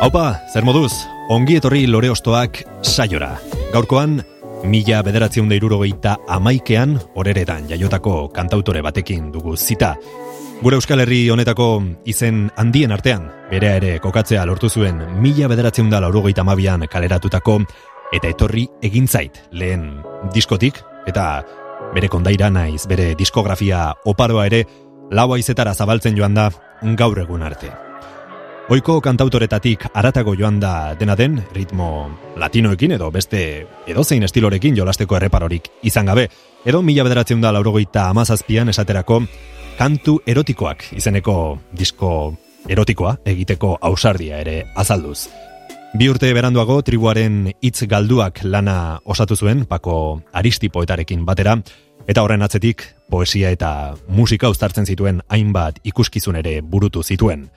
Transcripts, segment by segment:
Haupa, zer moduz, ongi etorri lore ostoak saiora. Gaurkoan, mila bederatziun da irurogeita amaikean, horeretan jaiotako kantautore batekin dugu zita. Gure Euskal Herri honetako izen handien artean, berea ere kokatzea lortu zuen mila bederatzeun da laurogeita mabian kaleratutako, eta etorri egintzait lehen diskotik, eta bere kondaira naiz, bere diskografia oparoa ere, laua izetara zabaltzen joan da gaur egun arte. Oiko kantautoretatik aratago joan da dena den, ritmo latinoekin edo beste edozein estilorekin jolasteko erreparorik izan gabe, edo mila bederatzen da laurogeita amazazpian esaterako kantu erotikoak izeneko disko erotikoa egiteko ausardia ere azalduz. Bi urte beranduago tribuaren hitz galduak lana osatu zuen Pako Aristi poetarekin batera eta horren atzetik poesia eta musika uztartzen zituen hainbat ikuskizun ere burutu zituen.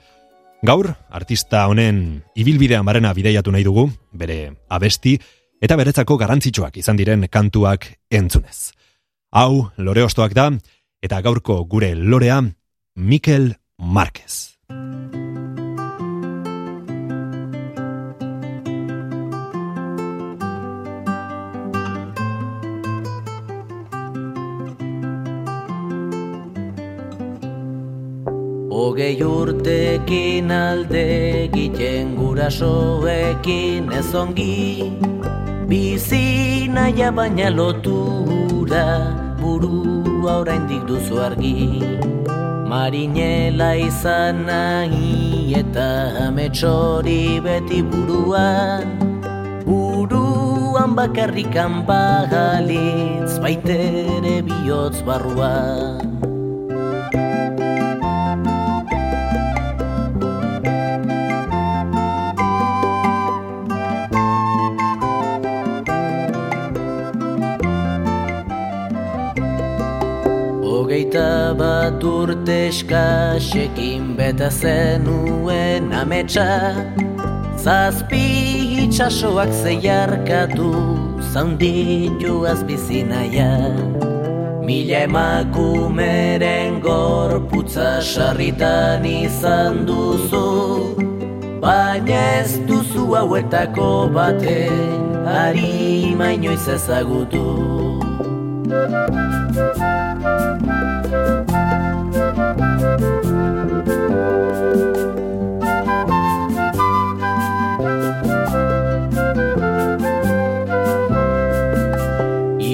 Gaur, artista honen ibilbidean barena bideiatu nahi dugu, bere abesti eta beretzako garantzitsuak izan diren kantuak entzunez. Hau, lore ostoak da, eta gaurko gure lorea Mikel Marquez. Ogei urtekin alde egiten gurasoekin ez ongi. Bizi naia baina lotura burua oraindik duzu argi. Marinela izan nahi eta ametsori beti buruan Buruan bakarrikan bagalitz baitere bihotz barruan Hogeita bat urte eskasekin beta zenuen ametsa. Zazpi itxasoak zeiarkatu zaunditu azbizinaia Mila emakumeren gorputza sarritan izan duzu Baina ez duzu hauetako baten ari mainoiz ezagutu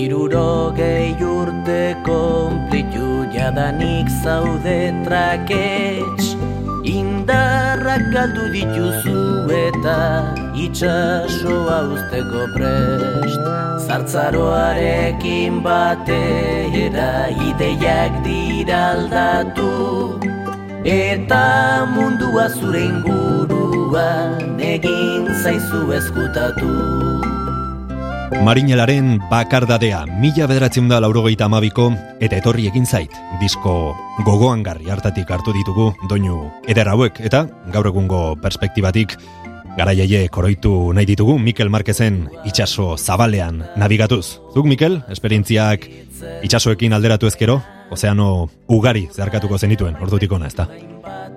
Irurogei urte konplitu jadanik zaude trakets. Indarrak galdu dituzu eta itxasoa usteko prest. Zartzaroarekin batera ideiak dira aldatu. Eta mundua zure inguruan egin zaizu eskutatu Marinelaren bakardadea mila bederatzen da laurogeita amabiko eta etorri egin zait disko gogoan garri hartatik hartu ditugu doinu eder hauek. Eta gaur egungo perspektibatik garaiaie koroitu nahi ditugu Mikel Marquezen itxaso zabalean nabigatuz. Zuk Mikel, esperientziak itxasoekin alderatu ezkero, ozeano ugari zeharkatuko zenituen, ordutik ona, ezta?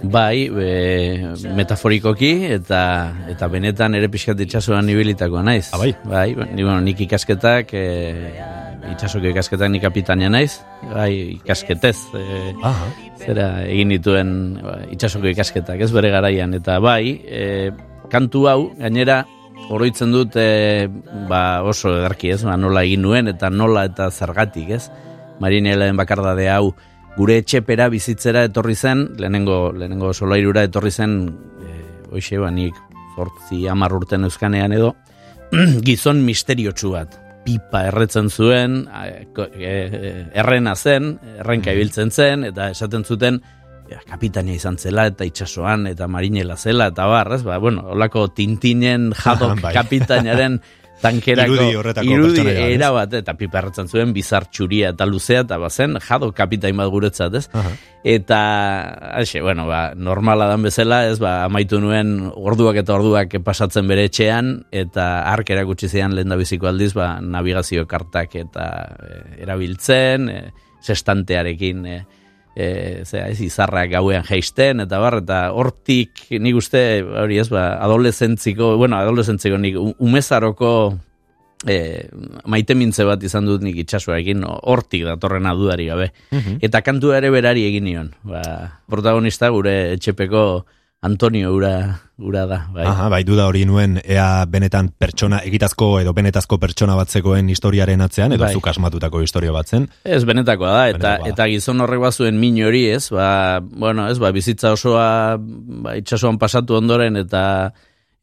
Bai, e, metaforikoki eta eta benetan ere pixkat itxasuan ibilitakoa naiz. Ah, bai? Bai, ni, bueno, nik ikasketak, e, itxasoko ikasketak nik kapitania naiz, bai, ikasketez. E, Aha. zera egin dituen ba, itxasoko ikasketak, ez bere garaian. Eta bai, e, kantu hau, gainera, oroitzen dut e, ba, oso edarki, ez? Ba, nola egin nuen eta nola eta zergatik, ez? Marinelen bakardade hau, gure etxepera bizitzera etorri zen, lehenengo, lehenengo solairura etorri zen, e, hoxe, ba, nik zortzi amar urten euskanean edo, gizon misteriotsu bat. Pipa erretzen zuen, e, ko- e, e, errena zen, errenka ibiltzen zen, eta esaten zuten, kapitania izan zela, eta itsasoan eta marinela zela, eta bar, ez, ba, bueno, olako tintinen jadok Bai. kapitainaren tankerako Irudi horretako irudi era bat, eta piperratzen zuen bizar txuria eta luzea, eta bazen jado kapitain bat guretzat, ez? Aha. Eta, haixe, bueno, ba, normala dan bezala, ez, ba, amaitu nuen orduak eta orduak pasatzen bere etxean, eta ark erakutsi zidan lehen da biziko aldiz, ba, navigazio kartak eta e, erabiltzen, e, sestantearekin, e, e, zera, ez, izarrak gauean jaisten, eta bar, eta hortik, nik uste, hori ez, ba, adolescentziko, bueno, adolescentziko, nik umezaroko e, maite mintze bat izan dut nik itxasuarekin, hortik datorrena dudari gabe. Eta kantua ere berari egin nion. Ba, protagonista gure etxepeko Antonio ura, ura da. Bai. Aha, bai, duda hori nuen, ea benetan pertsona, egitazko edo benetazko pertsona batzekoen historiaren atzean, edo Bai. zuk asmatutako historia batzen. Ez benetakoa da, eta Benetakoa eta gizon horrek bazuen min hori, ez? Ba, bueno, ez, ba, bizitza osoa ba, itsasoan pasatu ondoren eta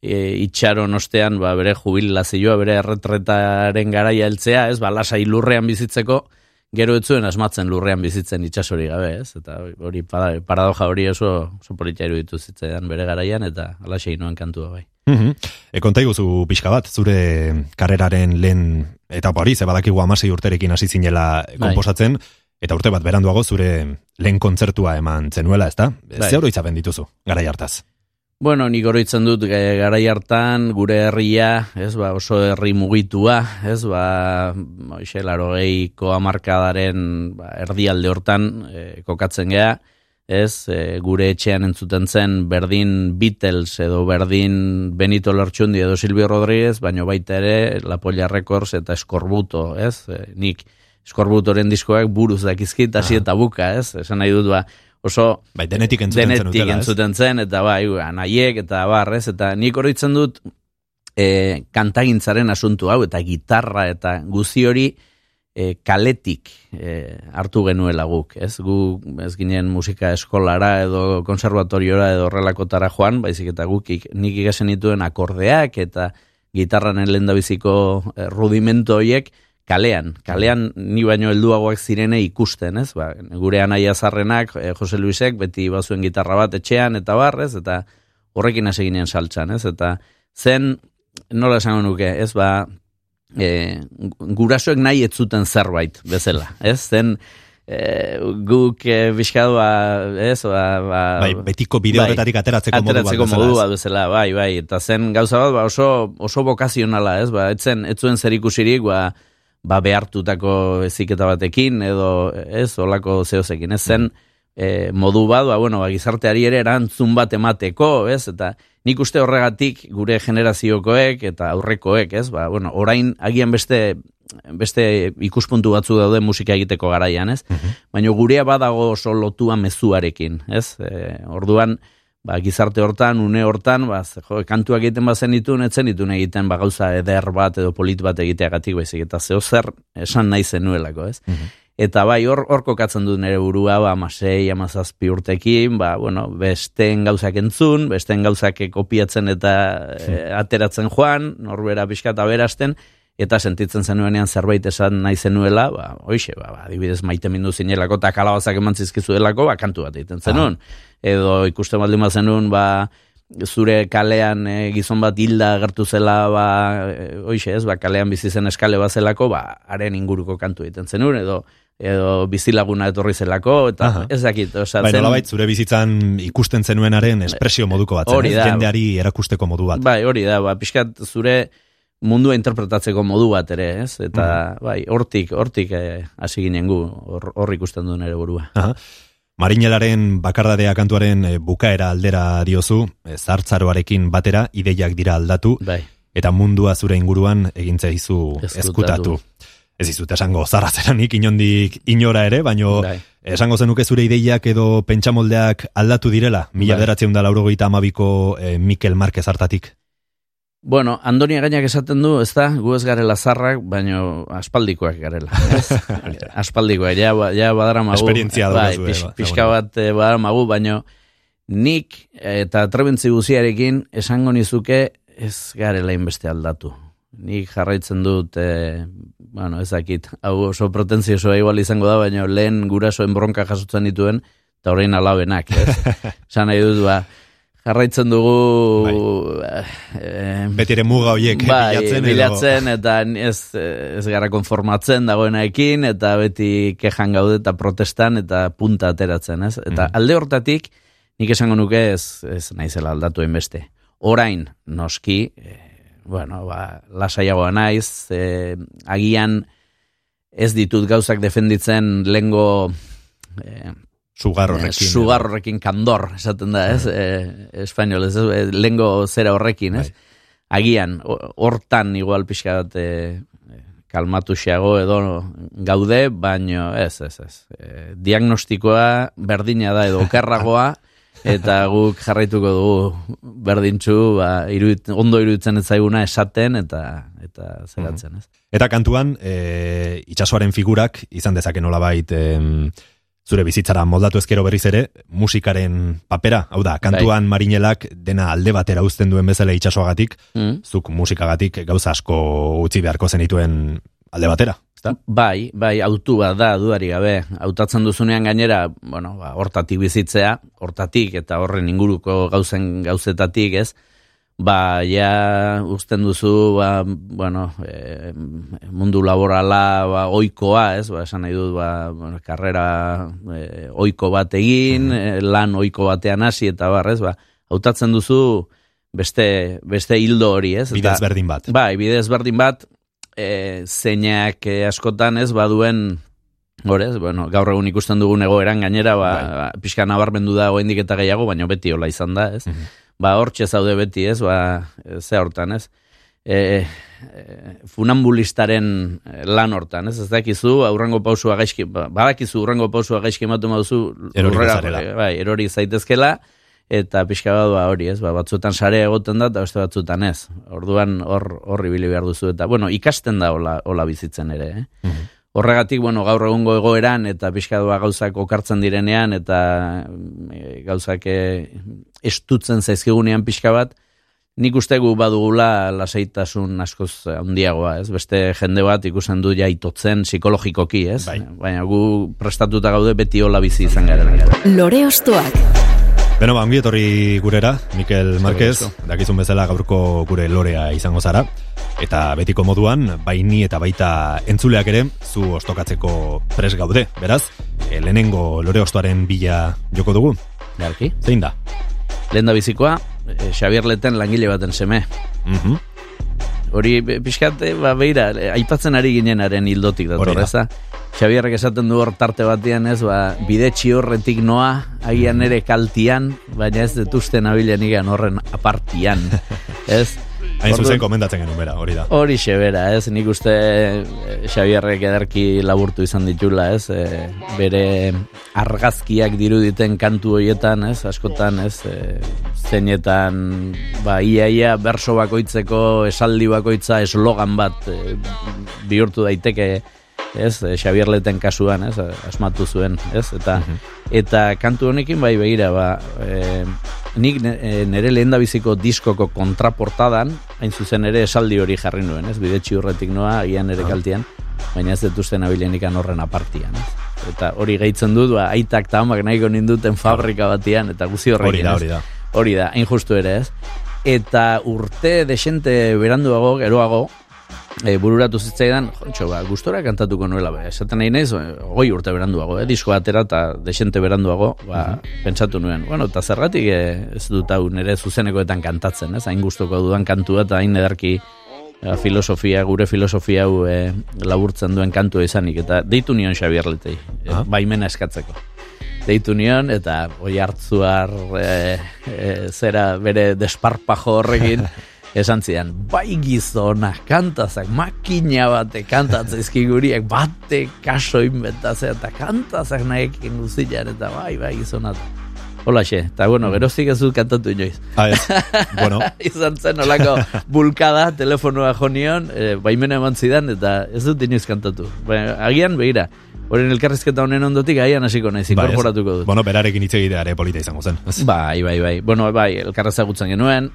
e, itxaron ostean ba, bere jubilazioa, bere erretretaren garaia heltzea, ez? Ba, lasai lurrean bizitzeko, gero ez zuen asmatzen lurrean bizitzen itsasori gabe, ez? Eta hori para- paradoja hori oso, oso politia iruditu zitzaidan bere garaian, eta alaxei nuen kantua bai. E, konta iguzu pixka bat, zure karreraren lehen etapa hori, ze badakigu amasei urterekin hasi zinela komposatzen, eta urte bat beranduago zure lehen kontzertua eman zenuela, ezta? Bai. Ze oroitzapen dituzu, garai hartaz? Bueno, nik oroitzen dut e, garai hartan gure herria, ez ba, oso herri mugitua, ez ba, hoxe, laro geiko amarkadaren ba, erdialde hortan e, kokatzen gea, ez, e, gure etxean entzuten zen berdin Beatles edo berdin Benito Lertxundi edo Silvio Rodríguez, baino baita ere La Polla Records eta Eskorbuto, ez, e, nik Eskorbutoren diskoak buruz dakizkit, hasi eta buka, ez, esan nahi dut ba, oso Bai, denetik entzuten denetik zenutela, ez? entzuten zen, eta bai, anaiek, eta barrez, eta nik horitzen dut e, kantagintzaren asuntu hau, eta gitarra, eta guzi hori e, kaletik e, hartu genuela guk, ez? Gu ez ginen musika eskolara edo konservatoriora edo horrelakotara joan, baizik eta guk ik, nik ikasen dituen akordeak eta gitarranen lehendabiziko e, rudimento horiek kalean, kalean ni baino helduagoak zirene ikusten, ez? Ba, gure anaia zarrenak, eh, Jose Luisek, beti bazuen gitarra bat etxean eta barrez, eta horrekin hasi ginen saltxan, ez? Eta zen, nola esango nuke, ez? Ba, e, gurasoek nahi ez zuten zerbait, bezala, ez? Zen, e, guk e, bizkadu, ba, ez? Ba, ba, Bai, betiko bide bai, ateratzeko, ateratzeko modu bat bezala, bai, bai, eta zen gauza bat, ba, oso, oso bokazionala, ez, ba, etzen, etzuen zer ikusirik, ba, ba, behartutako eziketa batekin, edo, ez, olako zehozekin, ez zen, e, modu bat, ba, bueno, ba, gizarteari ere erantzun bat emateko, ez, eta nik uste horregatik gure generaziokoek eta aurrekoek, ez, ba, bueno, orain agian beste beste ikuspuntu batzu daude musika egiteko garaian, ez? Baina gurea badago oso lotua mezuarekin, ez? E, orduan, ba, gizarte hortan, une hortan, ba, jo, kantuak egiten bazen ditun, etzen ditun egiten ba, gauza eder bat edo polit bat egiteagatik baizik, eta zeo zer esan nahi zenuelako, ez? Eta bai, hor, hor kokatzen dut nire burua, ba, amasei, amazazpi urtekin, ba, bueno, besteen gauzak entzun, besteen gauzak kopiatzen eta e, ateratzen joan, norbera pixka eta berasten, eta sentitzen zenuenean zerbait esan nahi zenuela, ba, hoixe, ba, ba, adibidez maite mindu zinelako, eta kalabazak eman zizkizuelako, ba, kantu bat egiten zenuen. Edo ikusten baldin bat zenuen, ba, zure kalean e, gizon bat hilda gertu zela, ba, e, ez, ba, kalean bizi zen eskale bat zelako, ba, haren inguruko kantu egiten zenuen, edo edo bizilaguna etorri zelako, eta Aha. ez dakit, osea, Bai, nolabait, zure bizitzan ikusten zenuenaren espresio moduko bat, zen, ez? da. jendeari erakusteko modu bat. Bai, hori da, ba, pixkat zure mundua interpretatzeko modu bat ere, ez? Eta, bai, hortik, hortik eh, hasi ginen gu, hor, hor ikusten du nere burua. Aha. Marinelaren bakardadea kantuaren eh, bukaera aldera diozu, eh, zartzaroarekin batera ideiak dira aldatu, Bai, eta mundua zure inguruan egintza izu Ezkutatu. Ez izut esango zarrazeranik inondik inora ere, baino bai. esango zenuke zure ideiak edo pentsamoldeak aldatu direla, mila Bai. bederatzeun da laurogeita amabiko eh, Mikel Marquez hartatik. Bueno, Andoni gainak esaten du, ez da, gu ez garela zarrak, baino aspaldikoak garela. Aspaldikoak, ja, ba- ja badara magu. Esperientzia bai, pix, pixka bat eh, badara magu, baino nik eta trebentzi guziarekin esango nizuke ez garela inbeste aldatu. Nik jarraitzen dut, e, bueno, ez dakit, hau oso pretenziosoa igual izango da, baina lehen gurasoen bronka jasotzen dituen, eta horrein alabenak, ez? Zan nahi dut, ba, jarraitzen dugu eh, beti ere muga horiek bai, bilatzen, bilatzen eta ez, ez gara konformatzen dagoenaekin eta beti kejan gaude eta protestan eta punta ateratzen, ez? Eta mm. alde hortatik nik esango nuke ez, ez naizela aldatu beste. Orain, noski, eh, bueno, ba, lasaiagoa naiz, eh, agian ez ditut gauzak defenditzen lengo eh, Sugar horrekin. kandor, esaten da, ez? E, Espainol, ez? E, lengo zera horrekin, ez? Bai. Agian, hortan igual pixka bat e, kalmatu xeago edo gaude, baino ez, ez, ez. E, diagnostikoa berdina da edo kerragoa, eta guk jarraituko dugu berdintxu, ba, iruit, ondo iruditzen ez zaiguna esaten eta eta zeratzen, ez? Eta kantuan, e, itxasoaren figurak izan dezake nolabait... E, zure bizitzara moldatu ezkero berriz ere, musikaren papera, hau da, kantuan bai. marinelak dena alde batera uzten duen bezala itxasoagatik, mm. zuk musikagatik gauza asko utzi beharko zenituen alde batera. Ezta? Bai, bai, autu bat da, duari gabe. Hautatzen duzunean gainera, bueno, ba, hortatik bizitzea, hortatik eta horren inguruko gauzen gauzetatik, ez? Ba, ja, usten duzu, ba, bueno, e, mundu laborala, ba, oikoa, ez, ba, esan nahi dut, ba, karrera e, oiko bat egin, mm lan oiko batean hasi eta bar, ez, ba, hautatzen duzu beste, beste hildo hori, ez? Bidez berdin bat. Bai, bidez berdin bat, e, zeinak e, askotan, ez, baduen, Horez, bueno, gaur egun ikusten dugun egoeran gainera, ba, bai. ba, pixka nabarmendu da oendik eta gehiago, baina beti hola izan da, ez? Mm ba, hortxe zaude beti, ez, ba, ze hortan, ez, e, e, funambulistaren lan hortan, ez, ez dakizu, aurrengo pausua gaizki, ba, badakizu aurrengo pausua gaizki ematu mauzu, erori bai, erori zaitezkela, eta pixka bat ba, hori, ez, ba, batzutan sare egoten da, eta beste batzutan ez, orduan hor, horri bili behar duzu, eta, bueno, ikasten da hola, hola bizitzen ere, eh? Mhm. Horregatik, bueno, gaur egungo egoeran eta pixkadua gauzak okartzen direnean eta e, gauzak e, estutzen zaizkigunean pixka bat, nik ustegu badugula lasaitasun askoz handiagoa, ez? Beste jende bat ikusten du ja itotzen psikologikoki, ez? Bai. Baina gu prestatuta gaude beti hola bizi izan gara. Lore ostoak. Beno, ba, etorri gurera, Mikel Marquez, dakizun bezala gaurko gure lorea izango zara eta betiko moduan, baini eta baita entzuleak ere, zu ostokatzeko pres gaude, beraz, e, lehenengo lore ostoaren bila joko dugu? Galki. Zein da? Lehen da bizikoa, e, Xabier Leten langile baten seme. Mm Hori, pixkate, ba, beira, aipatzen ari ginenaren hildotik da, torreza. Xabierrek esaten du hor tarte batean ez, ba, bide horretik noa, agian ere kaltian, baina ez detuzten abilen igan horren apartian. ez? Hain zuzen komendatzen genuen bera, hori da. Hori xebera, ez, nik uste eh, Xabierrek edarki laburtu izan ditula, ez, e, bere argazkiak diruditen kantu horietan, ez, askotan, ez, e, zeinetan, ba, iaia berso bakoitzeko, esaldi bakoitza, eslogan bat e, bihurtu daiteke, ez, Xavier Leten kasuan, ez, asmatu zuen, ez, eta mhm. eta kantu honekin bai begira, ba, e, nik nere lehen biziko diskoko kontraportadan, hain zuzen ere esaldi hori jarri nuen, ez, bide txiurretik noa, agian ere kaltian, baina ez detuzten abilenik horren apartian, ez. Eta hori gaitzen dut, ba, aitak eta amak nahiko ninduten fabrika batian, eta guzi horrekin, hori da, hori da. Hori da, hain justu ere, ez. Eta urte desente beranduago, geroago, e, bururatu zitzaidan, jontxo, ba, gustora kantatuko nuela, ba, esaten nahi nahiz, goi urte beranduago, eh, disko atera eta desente beranduago, ba, mhm. pentsatu nuen. Bueno, eta zergatik eh, ez dut hau nire zuzenekoetan kantatzen, ez, hain gustoko dudan kantua eta hain edarki eh, filosofia, gure filosofia hau e, laburtzen duen kantua izanik, eta deitu nion Xabier Letei, e, baimena eskatzeko. Deitu nion, eta oi hartzuar e, zera bere desparpajo horrekin, esan zidan, bai gizona, kantazak, makina bate kantatzen izkiguriak, bate kaso inbentazea, eta kantazak nahekin guzilean, eta bai, bai gizona. Hola xe, eta bueno, gerozik ez dut kantatu inoiz. Ah, ez, bueno. Izan zen, olako bulkada, telefonoa jonion, e, baimena eman zidan, eta ez dut inoiz kantatu. Baina, agian, behira, Horen elkarrizketa honen ondotik aian hasiko naiz bai, inkorporatuko dut. Bueno, berarekin hitz egitea ere polita izango zen. Bai, bai, bai. Bueno, bai, elkarreza gutzen genuen.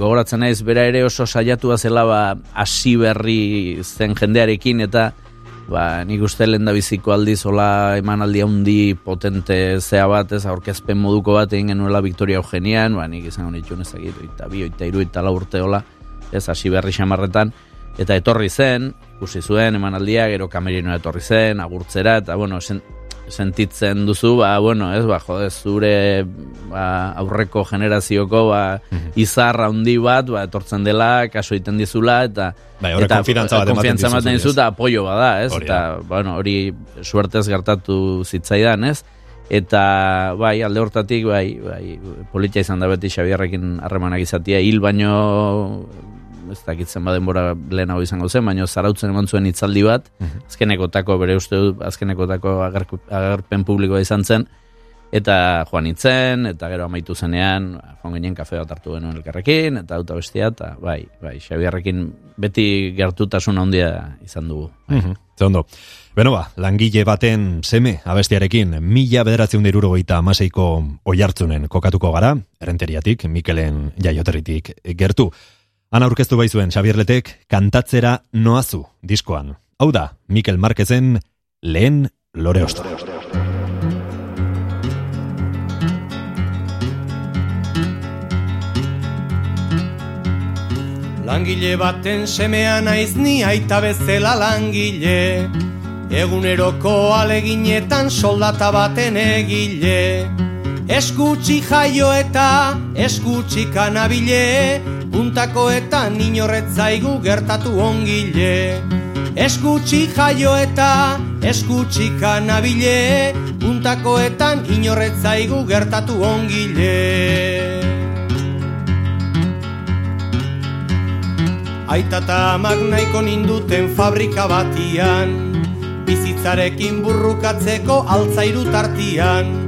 Gogoratzen naiz, bera ere oso saiatua zela ba, hasi berri zen jendearekin eta ba, nik uste lehen da biziko aldiz, hola eman aldi handi potente zea bat, ez, aurkezpen moduko bat egin genuela Victoria Eugenian, ba, nik izango nituen ezagit, oita bi, oita iru, oita la urte hola, ez, hasi berri xamarretan, eta etorri zen, ikusi zuen emanaldia, gero kamerinoa etorri zen, agurtzera, eta bueno, sen, sentitzen duzu, ba, bueno, ez, ba, jode, zure ba, aurreko generazioko ba, Mhm. izarra handi bat, ba, etortzen dela, kaso egiten dizula, eta Bai, eta konfidantza bat ematen konfiantza dizu eta apoio bada, ez? Hori eta, bueno, hori suertez gertatu zitzaidan, ez? Eta, bai, alde hortatik, bai, bai, politia izan da beti Xabierrekin harremanak izatia, hil baino ez dakitzen badenbora lehenago izango zen, baino zarautzen eman zuen hitzaldi bat, Mhm. azkenekotako, bere uste dut, azkenekotako agerpen publikoa izan zen, eta joan nintzen, eta gero amaitu zenean, joan ginen kafe bat hartu genuen elkarrekin, eta auto bestia, eta bai, bai, Xabierrekin beti gertutasun handia izan dugu. Ze ondo. Beno ba, langile baten seme abestiarekin mila bederatzen diruro goita amaseiko oiartzunen kokatuko gara, errenteriatik, Mikelen jaioterritik gertu. Han aurkeztu baizuen Xabierletek kantatzera noazu diskoan. Hau da, Mikel Marquezen lehen lore osto. Langile baten semea naiz ni aita bezela langile Eguneroko aleginetan soldata baten egile Eskutsi jaio eta eskutsi kanabile Puntakoetan inorretzaigu gertatu ongile. Eskutsi jaio eta eskutsi kanabile. Puntakoetan inorretzaigu gertatu ongile. Aita eta amak nahiko ninduten fabrika batian. Bizitzarekin burrukatzeko altzairu tartian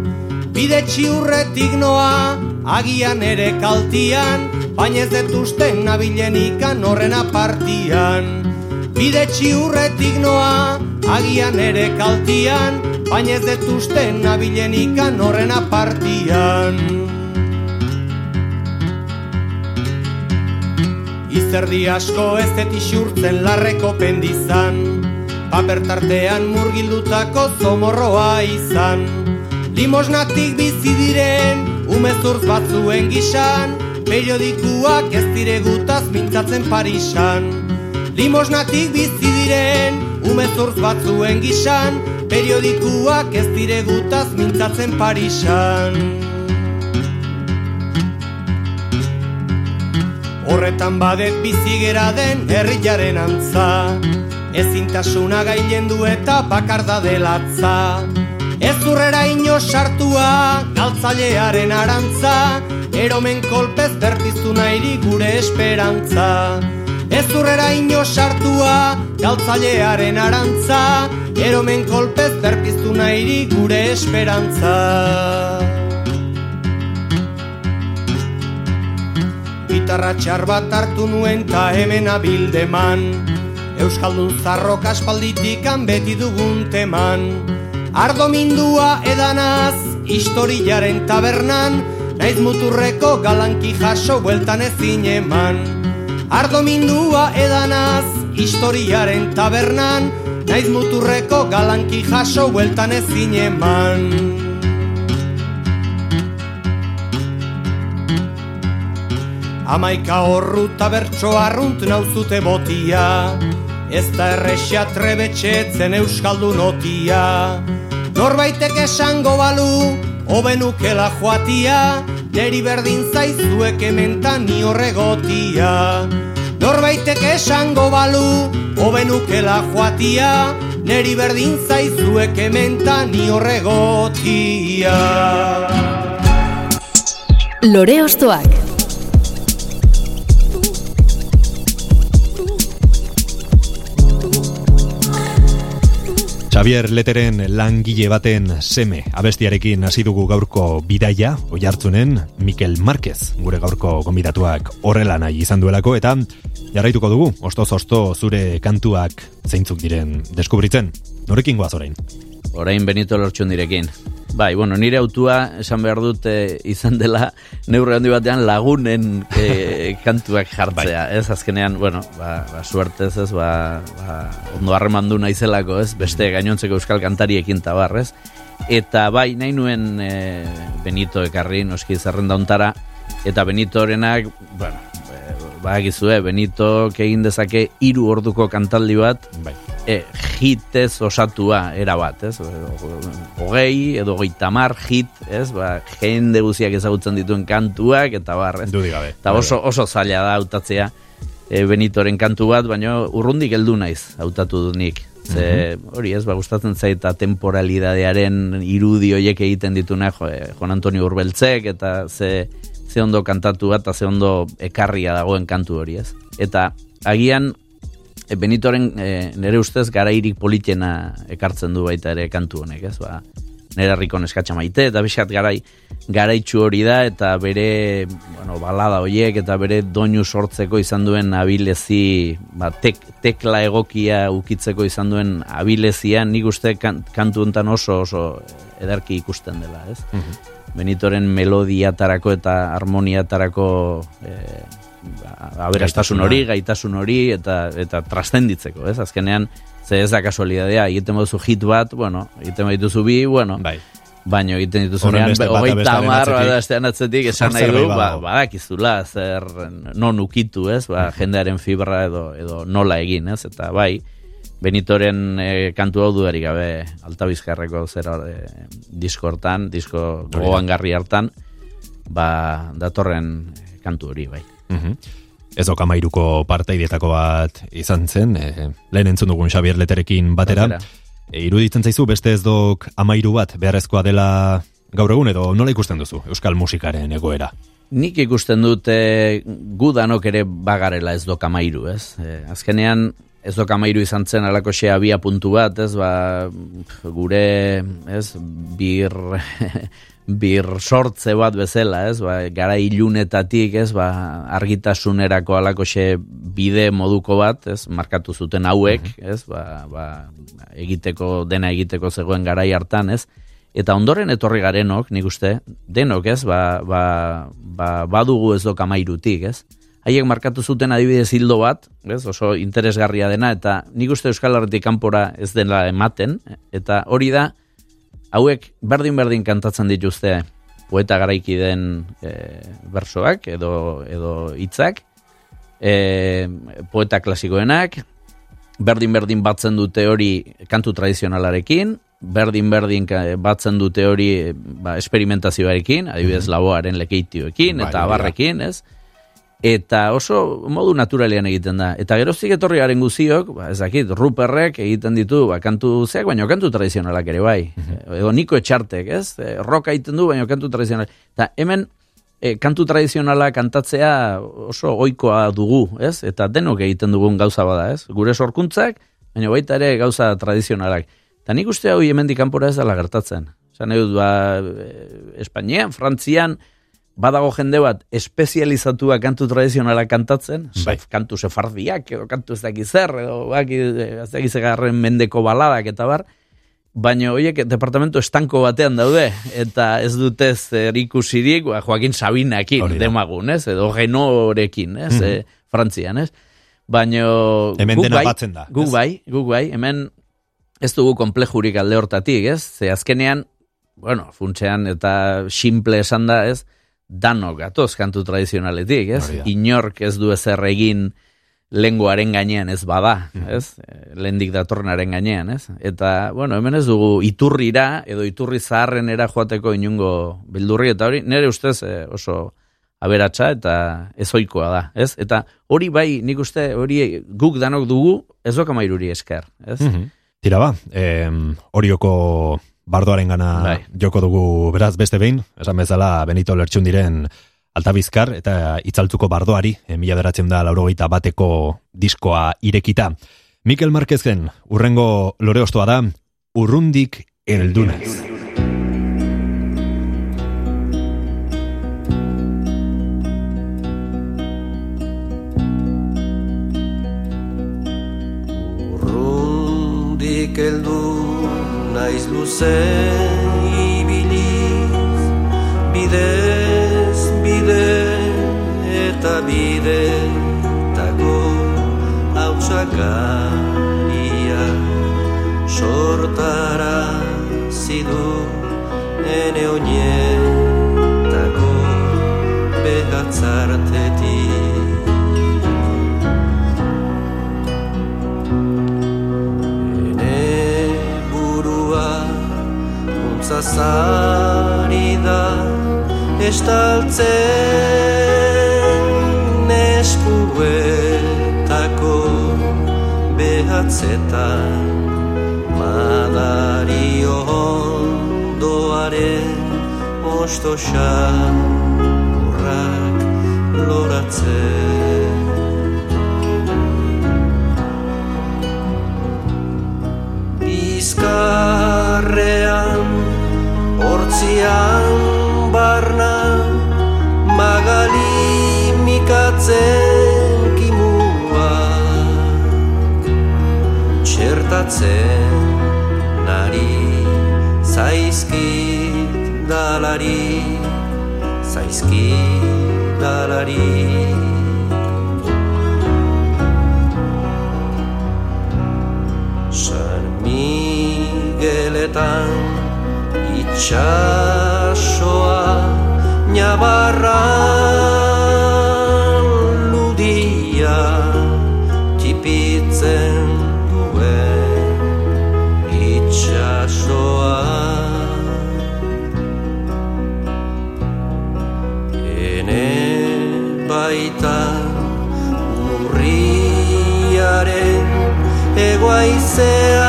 Bide txiurretik noa, agian ere kaltian Baina ez detuzten nabilen ikan horren apartian. Bide txiurretik noa, agian ere kaltian Baina ez detuzten nabilen ikan horren apartian. Izerdi asko ez etixurtzen larreko pendizan Paper tartean murgildutako zomorroa izan Limosnatik bizi diren umezurtz batzuen gisan Periodikuak ez diregutaz mintzatzen Parisan. Limosnatik bizi diren umezurtz batzuen gisan Periodikuak ez diregutaz mintzatzen Parisan. Horretan badet bizigera den herriaren antza. Ezintasuna gailendu eta bakarda delatza Ez urrera ino sartua galtzailearen arantza. Eromen kolpez berpiztu nairi gure esperantza. Ez urrera ino sartua galtzailearen arantza. Eromen kolpez berpiztu nairi gure esperantza. Gitarra txar bat hartu nuen ta hemen abildeman. Euskaldun zarrok aspalditikan beti dugun teman Ardo mindua edanaz, historiaren tabernan Naiz muturreko galanki jaso bueltan ezin eman. Ardo mindua edanaz, historiaren tabernan Naiz muturreko galanki jaso bueltan ezin eman. Amaika horru bertso arrunt nauzute botia Ez da errexia trebetxetzen euskaldun otia. Norbaitek esango balu, hobenukela joatia. Neri berdin zaizuek ementan ni horregotia. Norbaitek esango balu, hobenukela joatia. Neri berdin zaizuek ementan ni horregotia. Lore Ostoak Xavier Leteren langile baten seme abestiarekin hasi dugu gaurko bidaia, oi hartzunen, Mikel Marquez, gure gaurko gonbidatuak horrela nahi izan duelako, eta jarraituko dugu, osto-zosto zure kantuak zeintzuk diren deskubritzen. Norekin goaz orain? Orain Benito Lortxundirekin. Bai, bueno, nire autua esan behar dut eh, izan dela neurre handi batean lagunen eh, kantuak jartzea, ez? Azkenean, bueno, ba, ba suertez, ez, ba, ba ondo harremandu naizelako, ez? Beste gainontzeko euskal kantariekin tabar, ez? Eta bai, nahi nuen eh, Benito ekarri, noski zerrenda ontara, eta Benitorenak, bueno, ba, gizue, Benito egin dezake hiru orduko kantaldi bat, bai. e, hitez osatua era bat, ez? Hogei edo goitamar hit, ez? Ba, jende guziak ezagutzen dituen kantuak, eta bar, ez? gabe. Eta oso, oso zaila da hautatzea e, Benitoren kantu bat, baina urrundik heldu naiz hautatu du nik. Ze, mhm. hori ez, ba, gustatzen zaita temporalidadearen irudi hoiek egiten dituna, jo, eh, Juan Antonio Urbeltzek, eta ze, ze ondo kantatu bat, eta ze ondo ekarria dagoen kantu hori, ez? Eta agian, e, Benitoren e, nire ustez garairik politena ekartzen du baita ere kantu honek, ez? Ba, nire harriko neskatxa maite, eta biskat garai, garaitxu hori da, eta bere, bueno, balada horiek, eta bere doinu sortzeko izan duen abilezi, ba, tek, tekla egokia ukitzeko izan duen abilezia, nik uste kantu honetan oso, oso edarki ikusten dela, ez? Mhm. Benitoren melodiatarako eta harmoniatarako e, aberastasun hori, gaitasun hori eta eta trastenditzeko, ez? Azkenean ze ez da kasualidadea, egiten duzu hit bat, bueno, egiten dituzu bi, bueno. Bai. Baino egiten dituzunean, hogeita hamar, badastean atzetik, esan nahi du, ba, badakizula, zer non ukitu, ez, ba, jendearen fibra edo, edo nola egin, ez, eta bai, Benitoren e, kantu hau dudarik gabe altabizkarreko zer e, disko hortan, disko gogoan garri hartan, ba, datorren kantu hori bai. Mm Ez oka mairuko parteidietako bat izan zen, e, lehen entzun dugun Xabier Leterekin batera. E, iruditzen zaizu beste ez dok amairu bat beharrezkoa dela gaur egun edo nola ikusten duzu Euskal Musikaren egoera? Nik ikusten dute gudanok ere bagarela ez dok amairu, ez? E, azkenean ez doka mairu izan zen alako xea bia puntu bat, ez, ba, gure, ez, bir, bir sortze bat bezala, ez, ba, gara ilunetatik, ez, ba, argitasunerako alako xe bide moduko bat, ez, markatu zuten hauek, mhm. ez, ba, ba, egiteko, dena egiteko zegoen garai hartan, ez, eta ondoren etorri garenok, nik uste, denok, ez, ba, ba, ba, badugu ez doka mairutik, ez, haiek markatu zuten adibidez hildo bat, ez, oso interesgarria dena, eta nik uste Euskal Herretik kanpora ez dela ematen, eta hori da, hauek berdin-berdin kantatzen dituzte poeta garaiki den e, bersoak edo edo hitzak, e, poeta klasikoenak, berdin-berdin batzen dute hori kantu tradizionalarekin, berdin-berdin batzen dute hori ba, esperimentazioarekin, adibidez mm laboaren lekeitioekin, bai, eta abarrekin, ez? Eta oso modu naturalean egiten da. Eta gerozik etorri garen guziok, ba, ez dakit, ruperrek egiten ditu, ba, kantu zeak, baina kantu tradizionalak ere bai. Mm Edo niko etxartek, ez? E, roka egiten du, baina kantu tradizionalak. Eta hemen, e, kantu tradizionala kantatzea oso oikoa dugu, ez? Eta denok egiten dugun gauza bada, ez? Gure sorkuntzak, baina baita ere gauza tradizionalak. Eta nik uste hau hemen dikanpora ez dela gertatzen. Zan edo, ba, e, Espainian, Frantzian, badago jende bat espezializatua kantu tradizionala kantatzen, bai. kantu sefardiak, edo kantu ez dakiz zer, edo baki, ez dakiz garren mendeko baladak eta bar, baina horiek departamento estanko batean daude, eta ez dute zer ikusirik, ba, Joaquin Sabinakin, demagun, ez? edo genorekin, ez? Mm -hmm. Frantzian, ez? Baina hemen dena bai, batzen da. Guk bai, guk bai, hemen ez dugu komplejurik alde hortatik, ez? Ze azkenean, bueno, funtsean eta simple esan da, ez? Danok gatoz kantu tradizionaletik, ez? Inork ez du ezer egin lenguaren gainean ez bada, mm ez? Lendik datornaren gainean, ez? Eta, bueno, hemen ez dugu iturrira edo iturri zaharrenera joateko inungo bildurri, eta hori nire ustez eh, oso aberatsa eta ezoikoa da, ez? Eta hori bai, nik uste hori guk danok dugu ez doka mairuri esker, ez? Mm Tira ba, eh, horioko bardoaren gana bai. joko dugu beraz beste behin, esan bezala Benito Lertxundiren altabizkar eta itzaltzuko bardoari, e, mila beratzen da laurogeita bateko diskoa irekita. Mikel Marquezen, urrengo lore ostoa da, urrundik eldunez. Urrundik eldunez Se vivir mi des mi des esta vida ta go la ene oinetako behatzartetik zazari da estaltzen eskuetako behatzetan madari ondoaren osto xamurrak loratzen. Bizkarrean bihotzian barna magali mikatzen kimua. Txertatzen nari zaizkit dalari zaizkit dalari Sarmigeletan itxasoa nabarra ludia tipitzen duen itxasoa. Ene baita urriaren egoaizea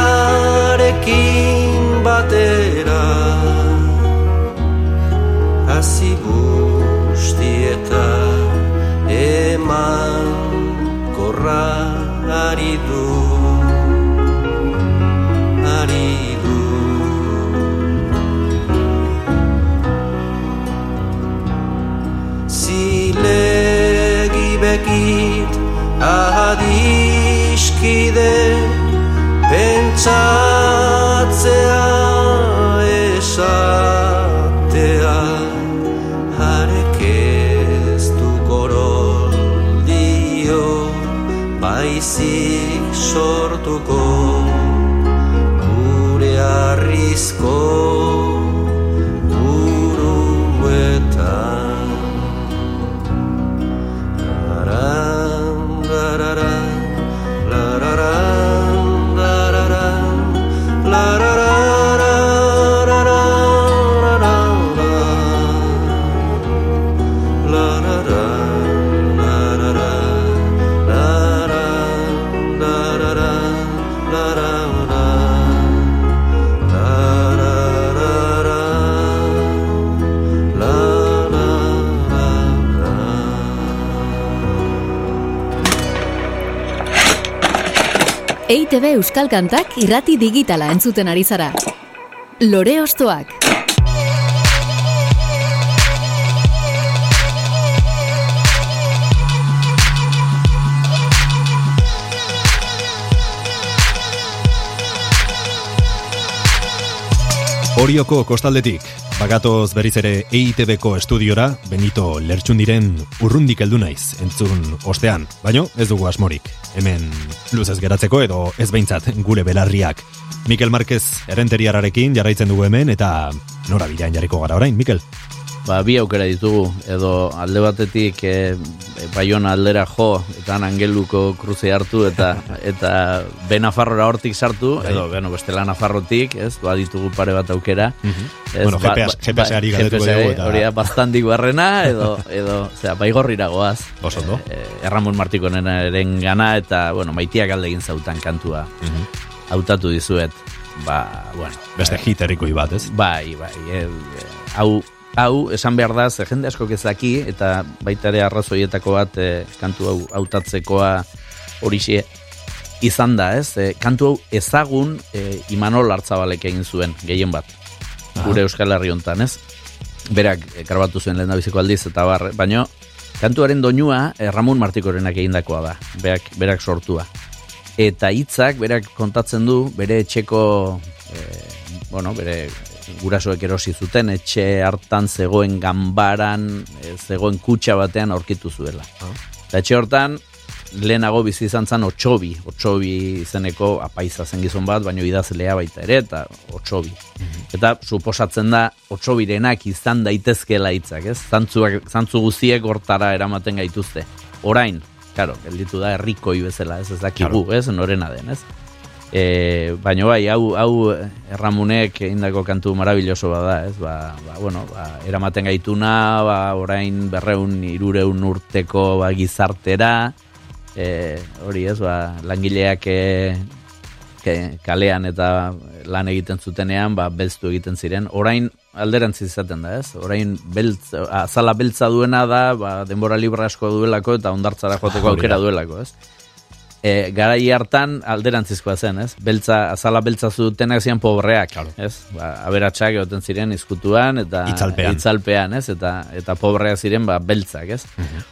EITB Euskal Kantak irrati digitala entzuten ari zara. Lore Ostoak. Orioko kostaldetik, bagatoz berriz ere EITB-ko estudiora, Benito Lertxundiren urrundik heldu naiz, entzun ostean. Baino, ez dugu asmorik. Hemen luzez geratzeko edo ez behintzat gure belarriak. Mikel Marquez erenteriararekin jarraitzen dugu hemen eta nora bidean jarriko gara orain, Mikel? Ba, bi aukera ditugu, edo alde batetik e, Baiona aldera jo, eta angeluko kruze hartu, eta eta be Nafarrora hortik sartu, edo, bueno, bestela Nafarrotik, ez, ba, ditugu pare bat aukera. Ez, Bueno, GPS GPS-ari galdetuko GPS dugu, eta- Hori da, baztandik barrena, edo, edo, zera, baigorrira goaz. Oso ondo. E, Erramon Martikonen eren gana, eta, bueno, maitiak alde egin zautan kantua. Hautatu dizuet, ba, bueno. Beste hit herrikoi bat, ez? Bai, bai, e, hau, hau, esan behar da, ze jende asko kezaki, eta baita ere arrazoietako bat e, kantu hau hautatzekoa horixe izan da, ez? E, kantu hau ezagun e, Imanol Artzabalek egin zuen, gehien bat, gure Euskal Herri hontan, ez? Berak e, karbatu zuen lehen aldiz, eta bar, baino, kantuaren doinua e, Ramon Martikorenak egindakoa da, berak, berak sortua. Eta hitzak berak kontatzen du bere etxeko e, bueno, bere gurasoek erosi zuten, etxe hartan zegoen ganbaran, e, zegoen kutxa batean aurkitu zuela. Eta etxe hortan, lehenago bizi izan zen otxobi, otxobi izeneko apaiza zen gizon bat, baino idazlea baita ere, eta otxobi. Eta suposatzen da, otxobirenak izan daitezkeela hitzak, ez? Zantzuak, zantzu guziek hortara eramaten gaituzte. Orain, claro, gelditu da herrikoi bezala, ez ez dakigu, ez, norena den, ez? E, baina bai, hau, hau erramunek indako kantu marabilloso bada, ez? Ba, ba, bueno, ba, eramaten gaituna, ba, orain berreun, irureun urteko ba, gizartera, e, hori ez, ba, langileak e, ke, kalean eta lan egiten zutenean, ba, belztu egiten ziren. Orain alderantz izaten da, ez? Orain beltz, azala beltza duena da, ba, denbora libra asko duelako eta ondartzara joateko Hori da. aukera duelako, ez? E, garai hartan alderantzizkoa zen, ez? Beltza, azala beltza zutenak ziren pobreak, ez? Ba, aberatsak egoten ziren izkutuan eta Itzalpean. itzalpean, ez? Eta eta pobreak ziren ba beltzak, ez?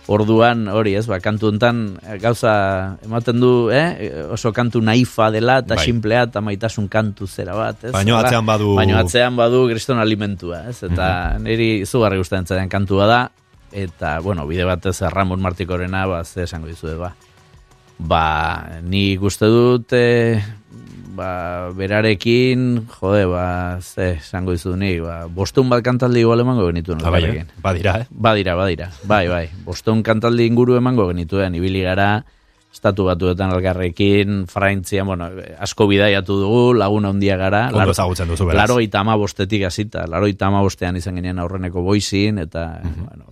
Orduan hori, ez? Ba, kantu hontan eh, gauza ematen du, eh? Oso kantu naifa dela eta Bai. sinplea eta maitasun kantu zera bat, ez? Baino Hala, atzean badu- Baino atzean badu kriston alimentua, ez? Eta niri izugarri gustatzen zaidan kantua da eta bueno, bide batez Ramon Martikorena ba ze esango dizuet ba. Ba, ni uste dut e, ba, berarekin, jode, ba, ze, esango dizu ni, ba, bostun bat kantaldi igual emango genituen. Ah, bai, eh? Badira, eh? Badira, badira, bai, bai. Bostun kantaldi inguru emango genituen, ibili gara, estatu batuetan algarrekin, Frantzian, bueno, asko bidaiatu dugu, laguna handia gara. Ondo ezagutzen duzu, beraz. Laro eta ama bostetik hasita, laro eta ama bostean izan ginen aurreneko boizin, eta, Mhm. bueno,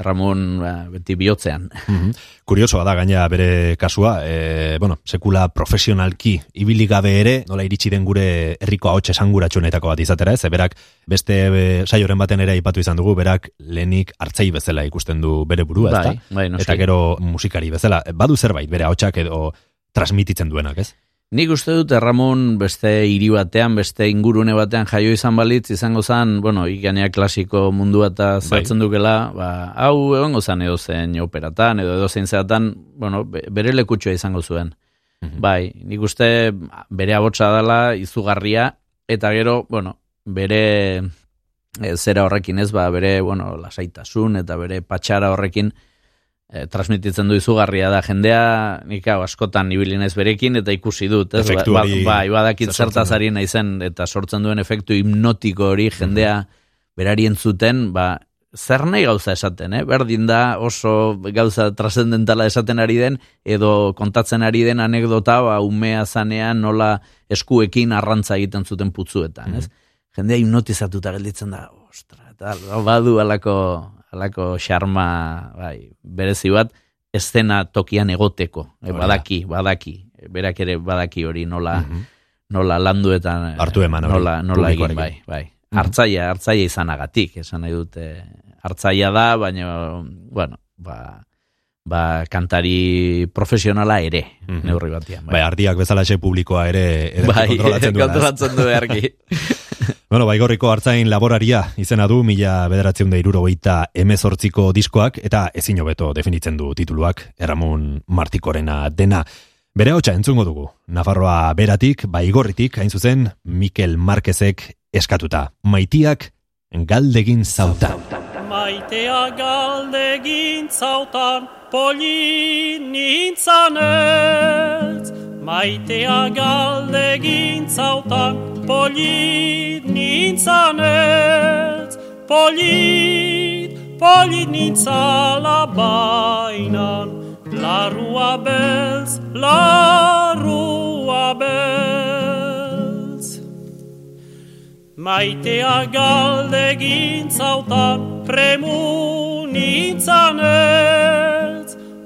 Ramon ba, beti bihotzean. Mhm. Kuriosoa da gaina bere kasua, e, bueno, sekula profesionalki ibili gabe ere, nola iritsi den gure herriko ahots esanguratsuenetako bat izatera, ez? Berak beste e, saioren baten ere aipatu izan dugu, berak lehenik hartzei bezala ikusten du bere burua, Bai, ezta? bai, noski. Eta gero musikari bezala, badu zerbait bere ahotsak edo transmititzen duenak, ez? Nik uste dut Ramon beste hiri batean, beste ingurune batean jaio izan balitz, izango zen, bueno, ikania klasiko mundua eta zartzen dukela, ba, hau egongo zen edo zen operatan, edo edo zein zeatan, bueno, be- bere lekutxoa izango zuen. Bai, nik uste bere abotsa dela izugarria, eta gero, bueno, bere e, zera horrekin ez, ba, bere, bueno, lasaitasun eta bere patxara horrekin, e, transmititzen du izugarria da jendea, nik hau askotan ibili naiz berekin eta ikusi dut, ez? Efektu Ba- hori bai, badakit zer sortzen zertaz ari naizen eta sortzen duen efektu hipnotiko hori jendea berari entzuten, ba, zer nahi gauza esaten, eh? Berdin da oso gauza trascendentala esaten ari den, edo kontatzen ari den anekdota, ba, umea zanean nola eskuekin arrantza egiten zuten putzuetan, ez? Jendea hipnotizatuta gelditzen da, ostra, eta badu alako, alako xarma, bai, berezi bat, eszena tokian egoteko, e, badaki, badaki, berak ere badaki hori nola, nola landuetan, eh, Hartu eman hori, nola, nola egin, bai, bai. Hartzaia, hartzaia izanagatik, esan nahi dute, hartzaia da, baina, bueno, ba, ba, kantari profesionala ere, Mhm. neurri batean. Bai, ardiak bezala xe publikoa ere ere bai, kontrolatzen duena. ez? kontrolatzen du beharki. Bueno, baigorriko hartzain laboraria izena du mila bederatzeun da irurogeita emezortziko diskoak eta ezin hobeto definitzen du tituluak Erramun Martikorena dena. Bere hotxa entzungo dugu, Nafarroa beratik, baigorritik, hain zuzen, Mikel Marquezek eskatuta. Maitiak galdegin zauta. Maitea galdegin zautan poli nintzanez Maitea galdegin zautan poli nintzanez Polit, polit nintzala bainan. Larrua beltz, larrua beltz. Maitea galdegin zautan premu nintzanez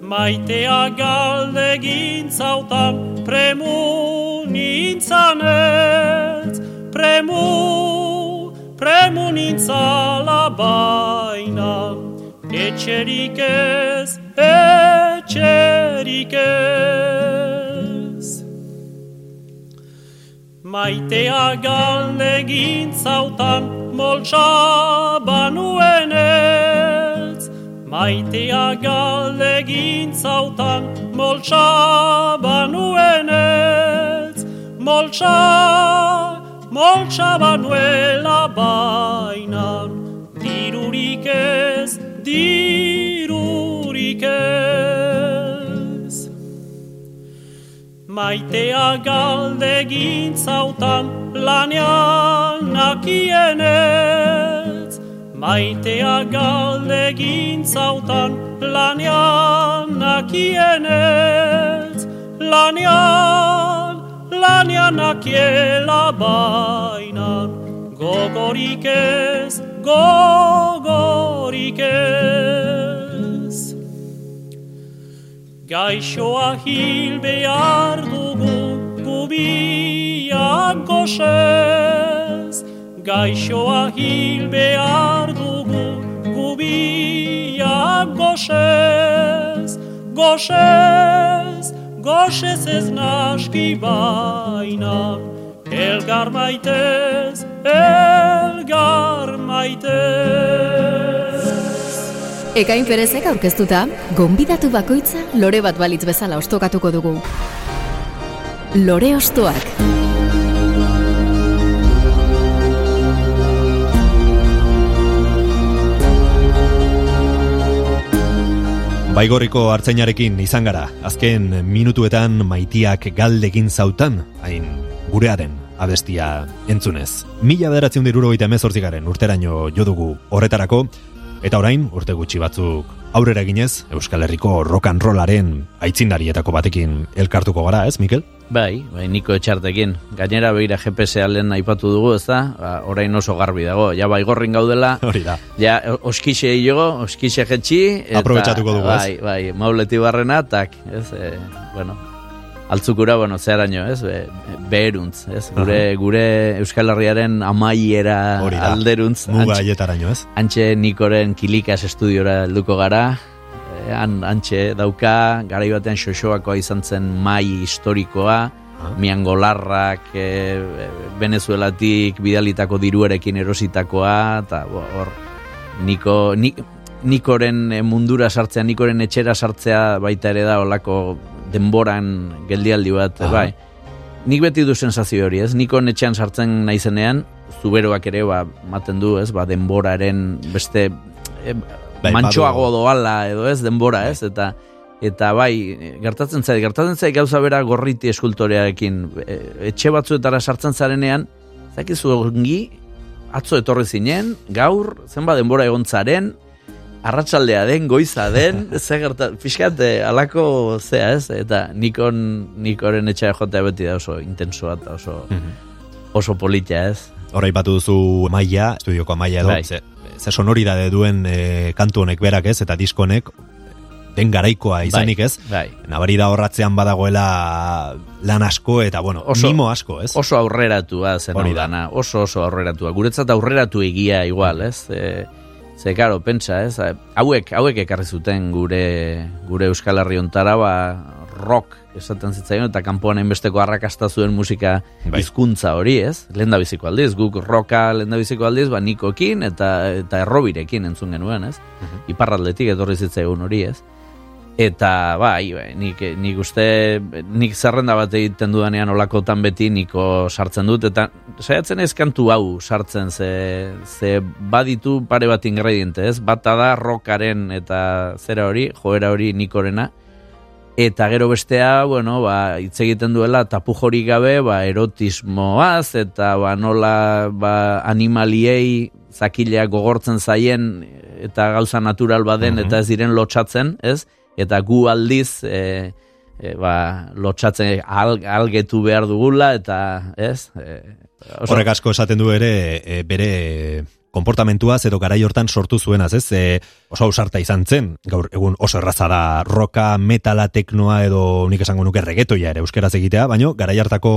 Maitea galdegin zautan premu nintzanez Premu, premu nintzala baina. Etxerik ez, etxerik ez. Maitea galdegin zautan moltsa banuenez Maitea galdegin zautan moltsa banuenez Moltsa, moltsa nuela bainan, dirurik ez, dirurik ez. Maitea galde gintzautan lanean nakienez, Maitea galde gintzautan lanean nakienez, Lanean, lanean nakiela bainan, gogorik ez, gogorik ez. Gaixoa hil behar dugu gubiak goxez, Gaixoa hil behar dugu gubiak goxez, Goxez, goxez ez naski bainak, Elgar maitez, elgar maitez. Ekain perezek aurkeztuta, gonbidatu bakoitza lore bat balitz bezala ostokatuko dugu. Lore ostoak. Baigorriko hartzainarekin izan gara, azken minutuetan maitiak galdegin zautan, hain gurearen abestia entzunez. Mila bederatzen diruro gaita emezortzigaren urteraino jodugu horretarako, eta orain, urte gutxi batzuk aurrera eginez, Euskal Herriko rock and rollaren aitzindarietako batekin elkartuko gara, ez, Mikel? Bai, bai, niko etxartekin. Gainera begira GPS alen aipatu dugu, ez da? Ba, orain oso garbi dago. Ja, bai, gorrin gaudela. Hori da. Ja, oskixe hilogo, oskixe jetxi. eta- Aprobetxatuko dugu, ez? Bai, bai, mauleti barrena, tak, ez, e, bueno, altzukura, bueno, zeharaino, ez, be, beheruntz, ez, gure, gure Euskal Herriaren amaiera Hori da. alderuntz. Muga antxe- aietaraino, ez? Antxe Nikoren kilikas estudiora helduko gara, han antxe dauka, garai batean xoxoakoa izan zen mai historikoa, miangolarrak, e, Venezuelatik bidalitako diruarekin erositakoa, eta hor, Niko, nik, Nikoren eh, mundura sartzea, Nikoren etxera sartzea baita ere da olako denboran geldialdi bat, Aha. bai. Nik beti du sensazio hori, ez? Nikon etxean sartzen naizenean, zuberoak ere, ba, maten du, ez? Ba, denboraren beste e, Bai, mantxoago doala edo ez, denbora, ez? Eta eta bai, gertatzen zait, gertatzen zait gauza bera gorriti eskultorearekin. E, etxe batzuetara sartzen zarenean, zakizu ongi, atzo etorri zinen, gaur, zenba denbora egon zaren, arratsaldea den, goiza den, ze gerta, pixkat, eh, alako zea ez, eta nikon, nikoren etxea jotea beti da oso intensoa eta oso, oso politia ez. Hora ipatu duzu maia, estudioko maia edo, Bai. ze, ze sonoridade duen e, kantu honek berak ez, eta disko honek den garaikoa izanik ez, Bai. nabari da horratzean badagoela lan asko eta bueno, Oso- mimo asko, ez? Oso aurreratua zen hau dana, oso oso aurreratua. Guretzat aurreratu egia igual, ez? E, ze, karo, pentsa, ez? Hauek, hauek ekarri zuten gure, gure Euskal Herri ontara, ba, rock esaten zitzaion, eta kanpoan hainbesteko arrakasta zuen musika Bai. hizkuntza hori, ez? Lehen biziko aldiz, guk rocka lehen biziko aldiz, ba, nikokin eta, eta errobirekin entzun genuen, ez? Iparraldetik etorri zitzaigun hori, ez? Eta bai, bai, nik, nik uste, nik zerrenda bat egiten dudanean olakotan beti niko sartzen dut, eta saiatzen ez kantu hau sartzen, ze, ze baditu pare bat ingrediente, ez? Bata da rockaren eta zera hori, joera hori nikorena, eta gero bestea, bueno, ba, hitz egiten duela tapu jorik gabe, ba, erotismoaz, eta ba, nola ba, animaliei zakileak gogortzen zaien eta gauza natural baden eta ez diren lotxatzen, ez? Eta gu aldiz e, e, ba, lotxatzen al, algetu behar dugula eta, ez? E, oso- Horrek asko esaten du ere e, bere konportamentuaz edo garai hortan sortu zuenaz, ez? E, oso ausarta izan zen, gaur egun oso erraza da roka, metala, teknoa edo nik esango nuke regetoia ere euskeraz egitea, baino garai hartako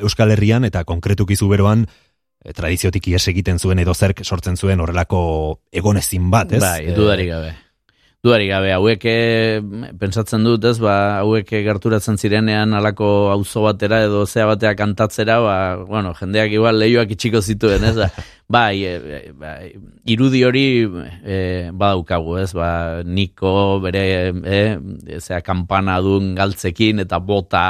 Euskal Herrian eta konkretuki zuberoan e, tradiziotik ies egiten zuen edo zerk sortzen zuen horrelako egonezin bat, ez? Bai, dudarik gabe. Dudarik gabe, hauek eh, pentsatzen dut, ez, ba, hauek gerturatzen zirenean alako auzo batera edo zea batea kantatzera, ba, bueno, jendeak igual lehioak itxiko zituen, ez, ba, bai, e, bai, irudi hori e, badaukagu, ez, ba, niko bere, e, zea, kampana duen galtzekin eta bota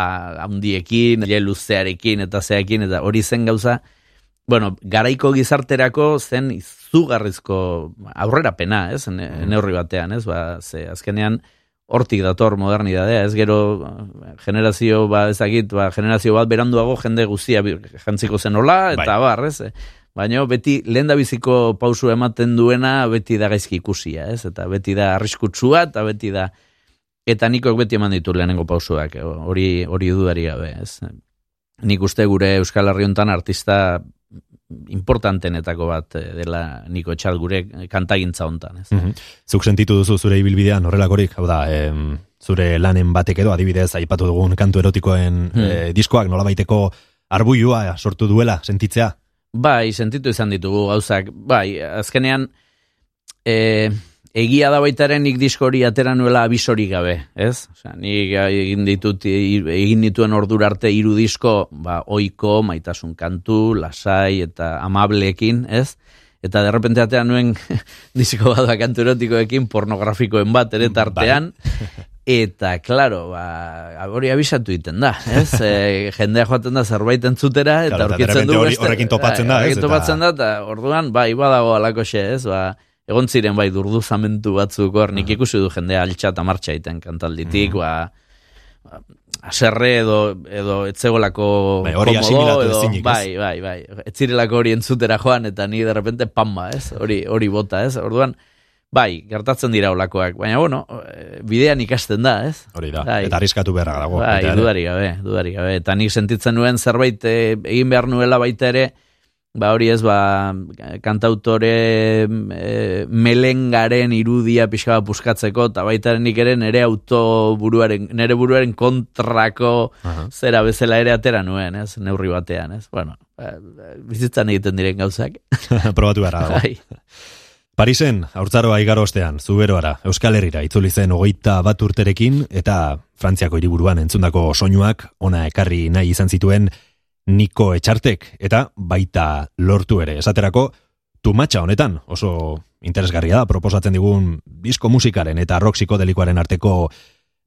handiekin, luzearekin eta zeakin, eta hori zen gauza, bueno, garaiko gizarterako zen izugarrizko aurrerapena, ez, ne, neurri batean, ez, ba, ze, azkenean, hortik dator modernidadea, ez gero generazio ba ezagit, ba generazio bat beranduago jende guztia jantziko zenola eta Bai. bar, ez? Baina beti lehen biziko pausu ematen duena beti da gaizki ikusia, ez? Eta beti da arriskutsua eta beti da eta nikok beti eman ditu lehenengo pausuak, hori hori dudari gabe, ez? Nik uste gure Euskal Herri hontan artista importantenetako bat eh, dela Niko Etxal gure kantagintza hontan, ez? Mhm. Zuk sentitu duzu zure ibilbidean horrelakorik, hau da, em, zure lanen batek edo adibidez aipatu dugun kantu erotikoen Hmm. eh, diskoak nolabaiteko arbuilua sortu duela, sentitzea? Bai, sentitu izan ditugu gauzak. Bai, azkenean e, egia da baitaren nik disko hori atera nuela abisori gabe, ez? Osea, nik egin ditut egin dituen ordura arte hiru disko, ba oiko, maitasun kantu, lasai eta amableekin, ez? Eta derrepente atean nuen disko bat kantu erotikoekin pornografikoen bat ere tartean. Eta, claro, ba, hori abisatu egiten da, ez? E, jendea joaten da zerbait entzutera, eta aurkitzen du horrekin topatzen da, bai, ez? Horrekin topatzen da, eta orduan, bai, badago alakoxe, ez? Ba, egon ziren, bai, durduzamentu batzuk hor, nik ikusi du jendea altxa eta martxa egiten kantalditik, ba, ba, aserre edo, edo etzegolako Bai, hori asimilatu edo, ezinik, ez? bai, bai, bai, etzirelako hori entzutera joan, eta ni de repente pamba, ez? Hori, hori bota, ez? Orduan, bai, gertatzen dira olakoak, baina, bueno, eh, bidean ikasten da, ez? Hori da, Bai. eta arriskatu beharra dago. Bai, dudari gabe, dudari gabe. Eta nik sentitzen nuen zerbait eh, egin behar nuela baita ere, ba hori ez, ba, kantautore e, melengaren irudia pixka bat puskatzeko, eta baita nik ere nere autoburuaren, nere buruaren kontrako Aha. zera bezala ere atera nuen, ez, neurri batean, ez. Bueno, ba, bizitzan egiten diren gauzak. Probatu beharra dago. Bai. Parisen, haurtzaroa igaro ostean, zuberoara, Euskal Herrira, itzuli zen hogeita bat urterekin, eta Frantziako hiriburuan entzundako soinuak ona ekarri nahi izan zituen Niko Etxartek, eta baita lortu ere. Esaterako, tumatxa honetan, oso interesgarria da, proposatzen digun disko musikaren eta rock psikodelikoaren arteko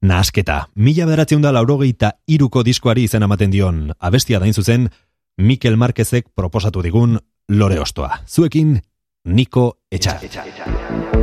nahasketa. Mila beratzen da laurogeita iruko diskoari izen ematen dion abestia dain zuzen, Mikel Marquezek proposatu digun lore ostoa. Zuekin, Niko Etxar. Aker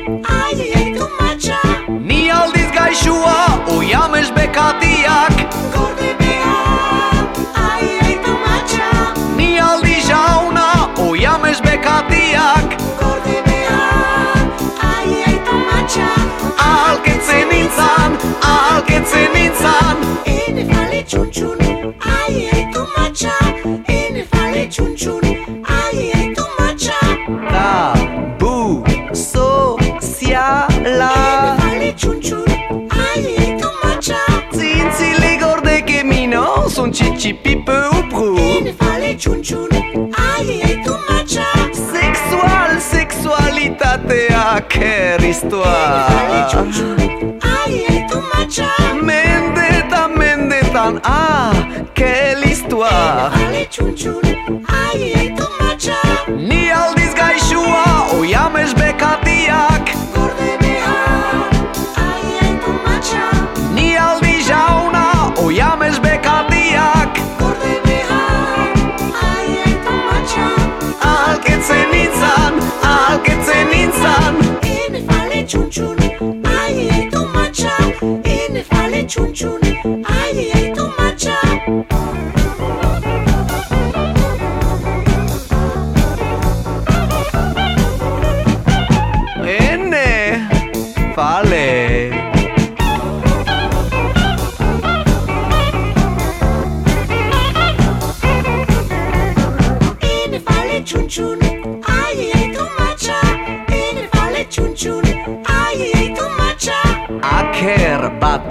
दिया sexualitateak erriztua Mendetan, mendetan, ah,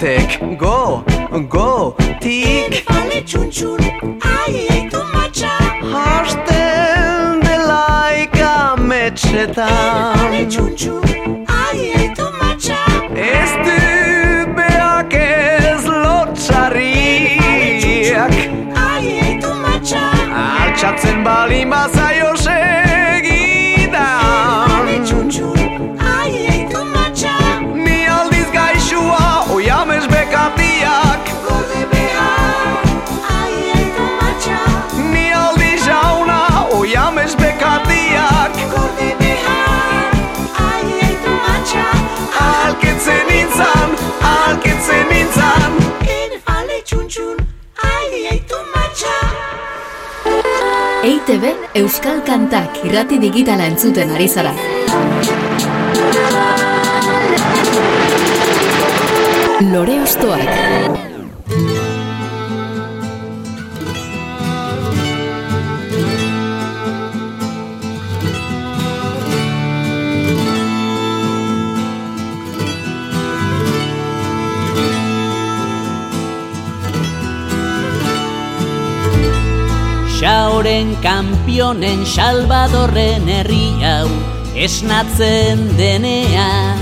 batek. Go, go, tik. Ale txuntxun, ai, ai, tomatxa Hasten delaika metxetan Ale txuntxun, ai, ai, tomatxa Ez du beak ez lotxarriak Ai, ai, tomatxa Altxatzen bali mazaio Euskal Kantak irrati digitala entzuten ari zara. Lore Ostoak. Xaoren kanpionen Salvadorren herri hau esnatzen denean.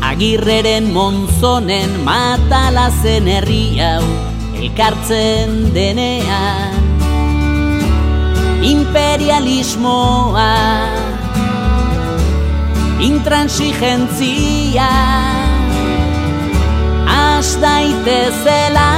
Agirreren monzonen matalazen herri hau elkartzen denean. Imperialismoa Intransigentzia Az daitezela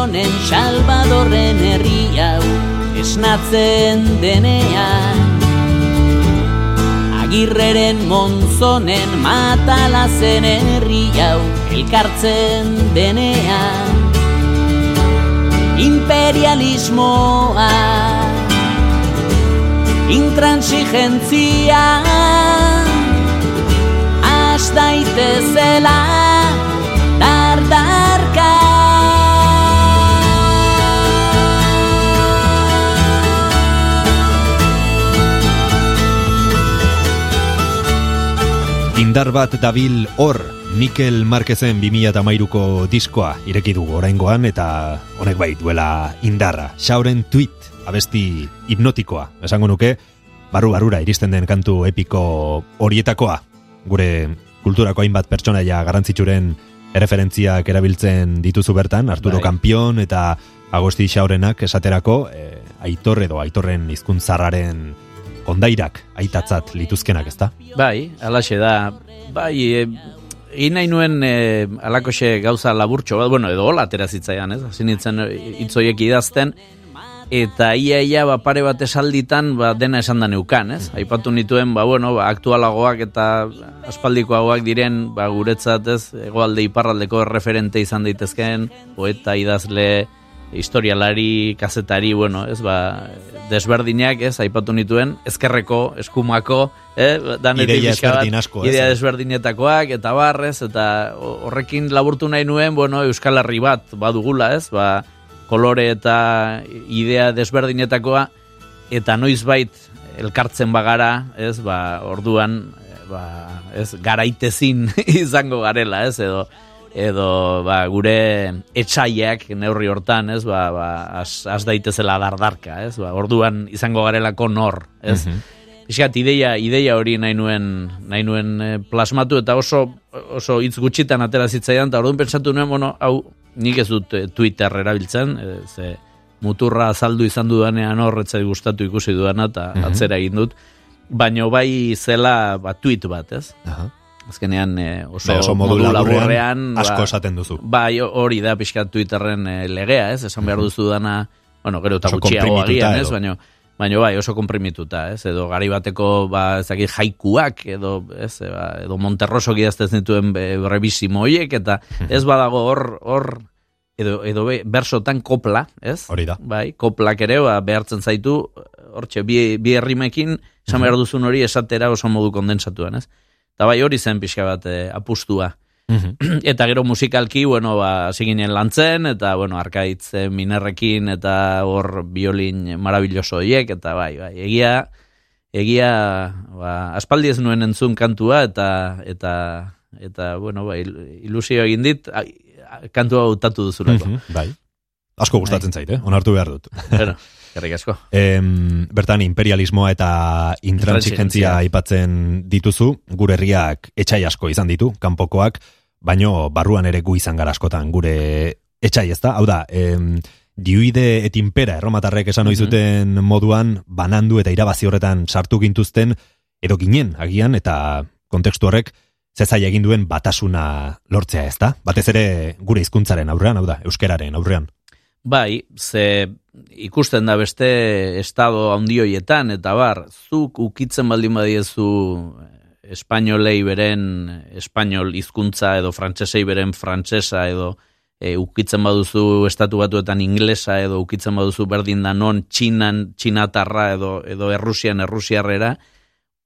kanpionen Salvadorren herri hau esnatzen denean. Agirreren monzonen matalazen herri hau elkartzen denean. Imperialismoa Intransigentzia Az daitezela Indar bat dabil hor, Mikel Marquezen 2008ko diskoa ireki dugu oraingoan eta honek bai duela indarra. Xauren tweet, abesti hipnotikoa, esango nuke, barru-barura iristen den kantu epiko horietakoa. Gure kulturako hainbat pertsonaia garrantzitsuren erreferentziak erabiltzen dituzu bertan, Arturo Bai. Kampion eta Agosti Xaurenak esaterako, eh, aitor edo aitorren hizkuntzarraren ondairak aitatzat lituzkenak, ezta? Bai, alaxe da. Bai, e, egin nahi nuen e, alakoxe gauza laburtxo bat, bueno, edo hola atera zitzaidan, ez? Hasi nintzen e, hitz horiek idazten, eta ia ia ba, pare bat esalditan ba, dena esan da neukan, ez? Aipatu nituen, ba, bueno, ba, aktualagoak eta aspaldikoagoak diren, ba, guretzat, ez? Egoalde iparraldeko referente izan daitezkeen, poeta, idazle, historialari, kazetari, bueno, ez, ba, desberdinak, ez, aipatu nituen, ezkerreko, eskumako, eh, danetik Ideia pixka bat, ezberdin asko, ez? idea desberdinetakoak, eta barrez, eta horrekin laburtu nahi nuen, bueno, Euskal Herri bat badugula, ez, ba, kolore eta idea desberdinetakoa, eta noizbait elkartzen bagara, ez, ba, orduan, eh, ba, ez, garaitezin izango garela, ez, edo, edo ba, gure etxaiak neurri hortan, ez, ba, ba, az, az daitezela dardarka, ez, ba, orduan izango garelako nor, ez. Pixkat, ideia, ideia hori nahi nuen, nahi nuen eh, plasmatu eta oso, oso hitz gutxitan atera zitzaidan, eta orduan pentsatu nuen, bueno, hau, nik ez dut eh, Twitter erabiltzen, eh, ze muturra azaldu izan dudanean horretzai gustatu ikusi dudana, eta atzera egin dut, baino bai zela ba, tweet bat, ez? Aha. Azkenean eh, oso, oso modu laburrean asko ba, esaten duzu. Bai, hori da pixkat Twitterren eh, legea, ez? Esan behar duzu dana, bueno, gero eta gutxiago agian, ez? Baina, baina bai, oso komprimituta, ez? Edo gari bateko, ba, ez dakit, jaikuak, edo, ez? Ba, edo Monterroso idazten dituen be- brebisimo hoiek, eta ez badago hor, hor, edo, edo be, bersotan kopla, ez? Hori da. Bai, koplak ere, ba, behartzen zaitu, hortxe, bi, bi herrimekin, esan behar duzun hori esatera oso modu kondensatuan, ez? Eta bai, hori zen pixka bat eh, apustua. Mhm. eta gero musikalki, bueno, ba, ziginen lantzen, eta, bueno, arkaitz eh, minerrekin, eta hor biolin marabilloso horiek, eta bai, bai, egia, egia, ba, aspaldi ez nuen entzun kantua, eta, eta, eta, bueno, ba, il- ilusio egin dit, kantua hautatu duzulako. Mhm, Bai. Asko gustatzen zait, eh? Onartu behar dut. Bueno, Gerrik asko. Em, bertan imperialismoa eta intransigentzia aipatzen dituzu, gure herriak etxai asko izan ditu, kanpokoak, baino barruan ere gu izan gara askotan gure etxai, ezta? Hau da, em, diuide et impera erromatarrek esan ohi zuten moduan banandu eta irabazi horretan sartu gintuzten edo ginen agian eta kontekstu horrek zezai egin duen batasuna lortzea, ezta? Batez ere gure hizkuntzaren aurrean, hau da, euskeraren aurrean. Bai, ze ikusten da beste estado handioietan, eta bar, zuk ukitzen baldin badiezu eh, espainolei beren espainol hizkuntza edo frantsesei beren frantsesa edo e, ukitzen baduzu estatu batuetan inglesa edo ukitzen baduzu berdin da non txinan txinatarra edo, edo errusian errusiarrera,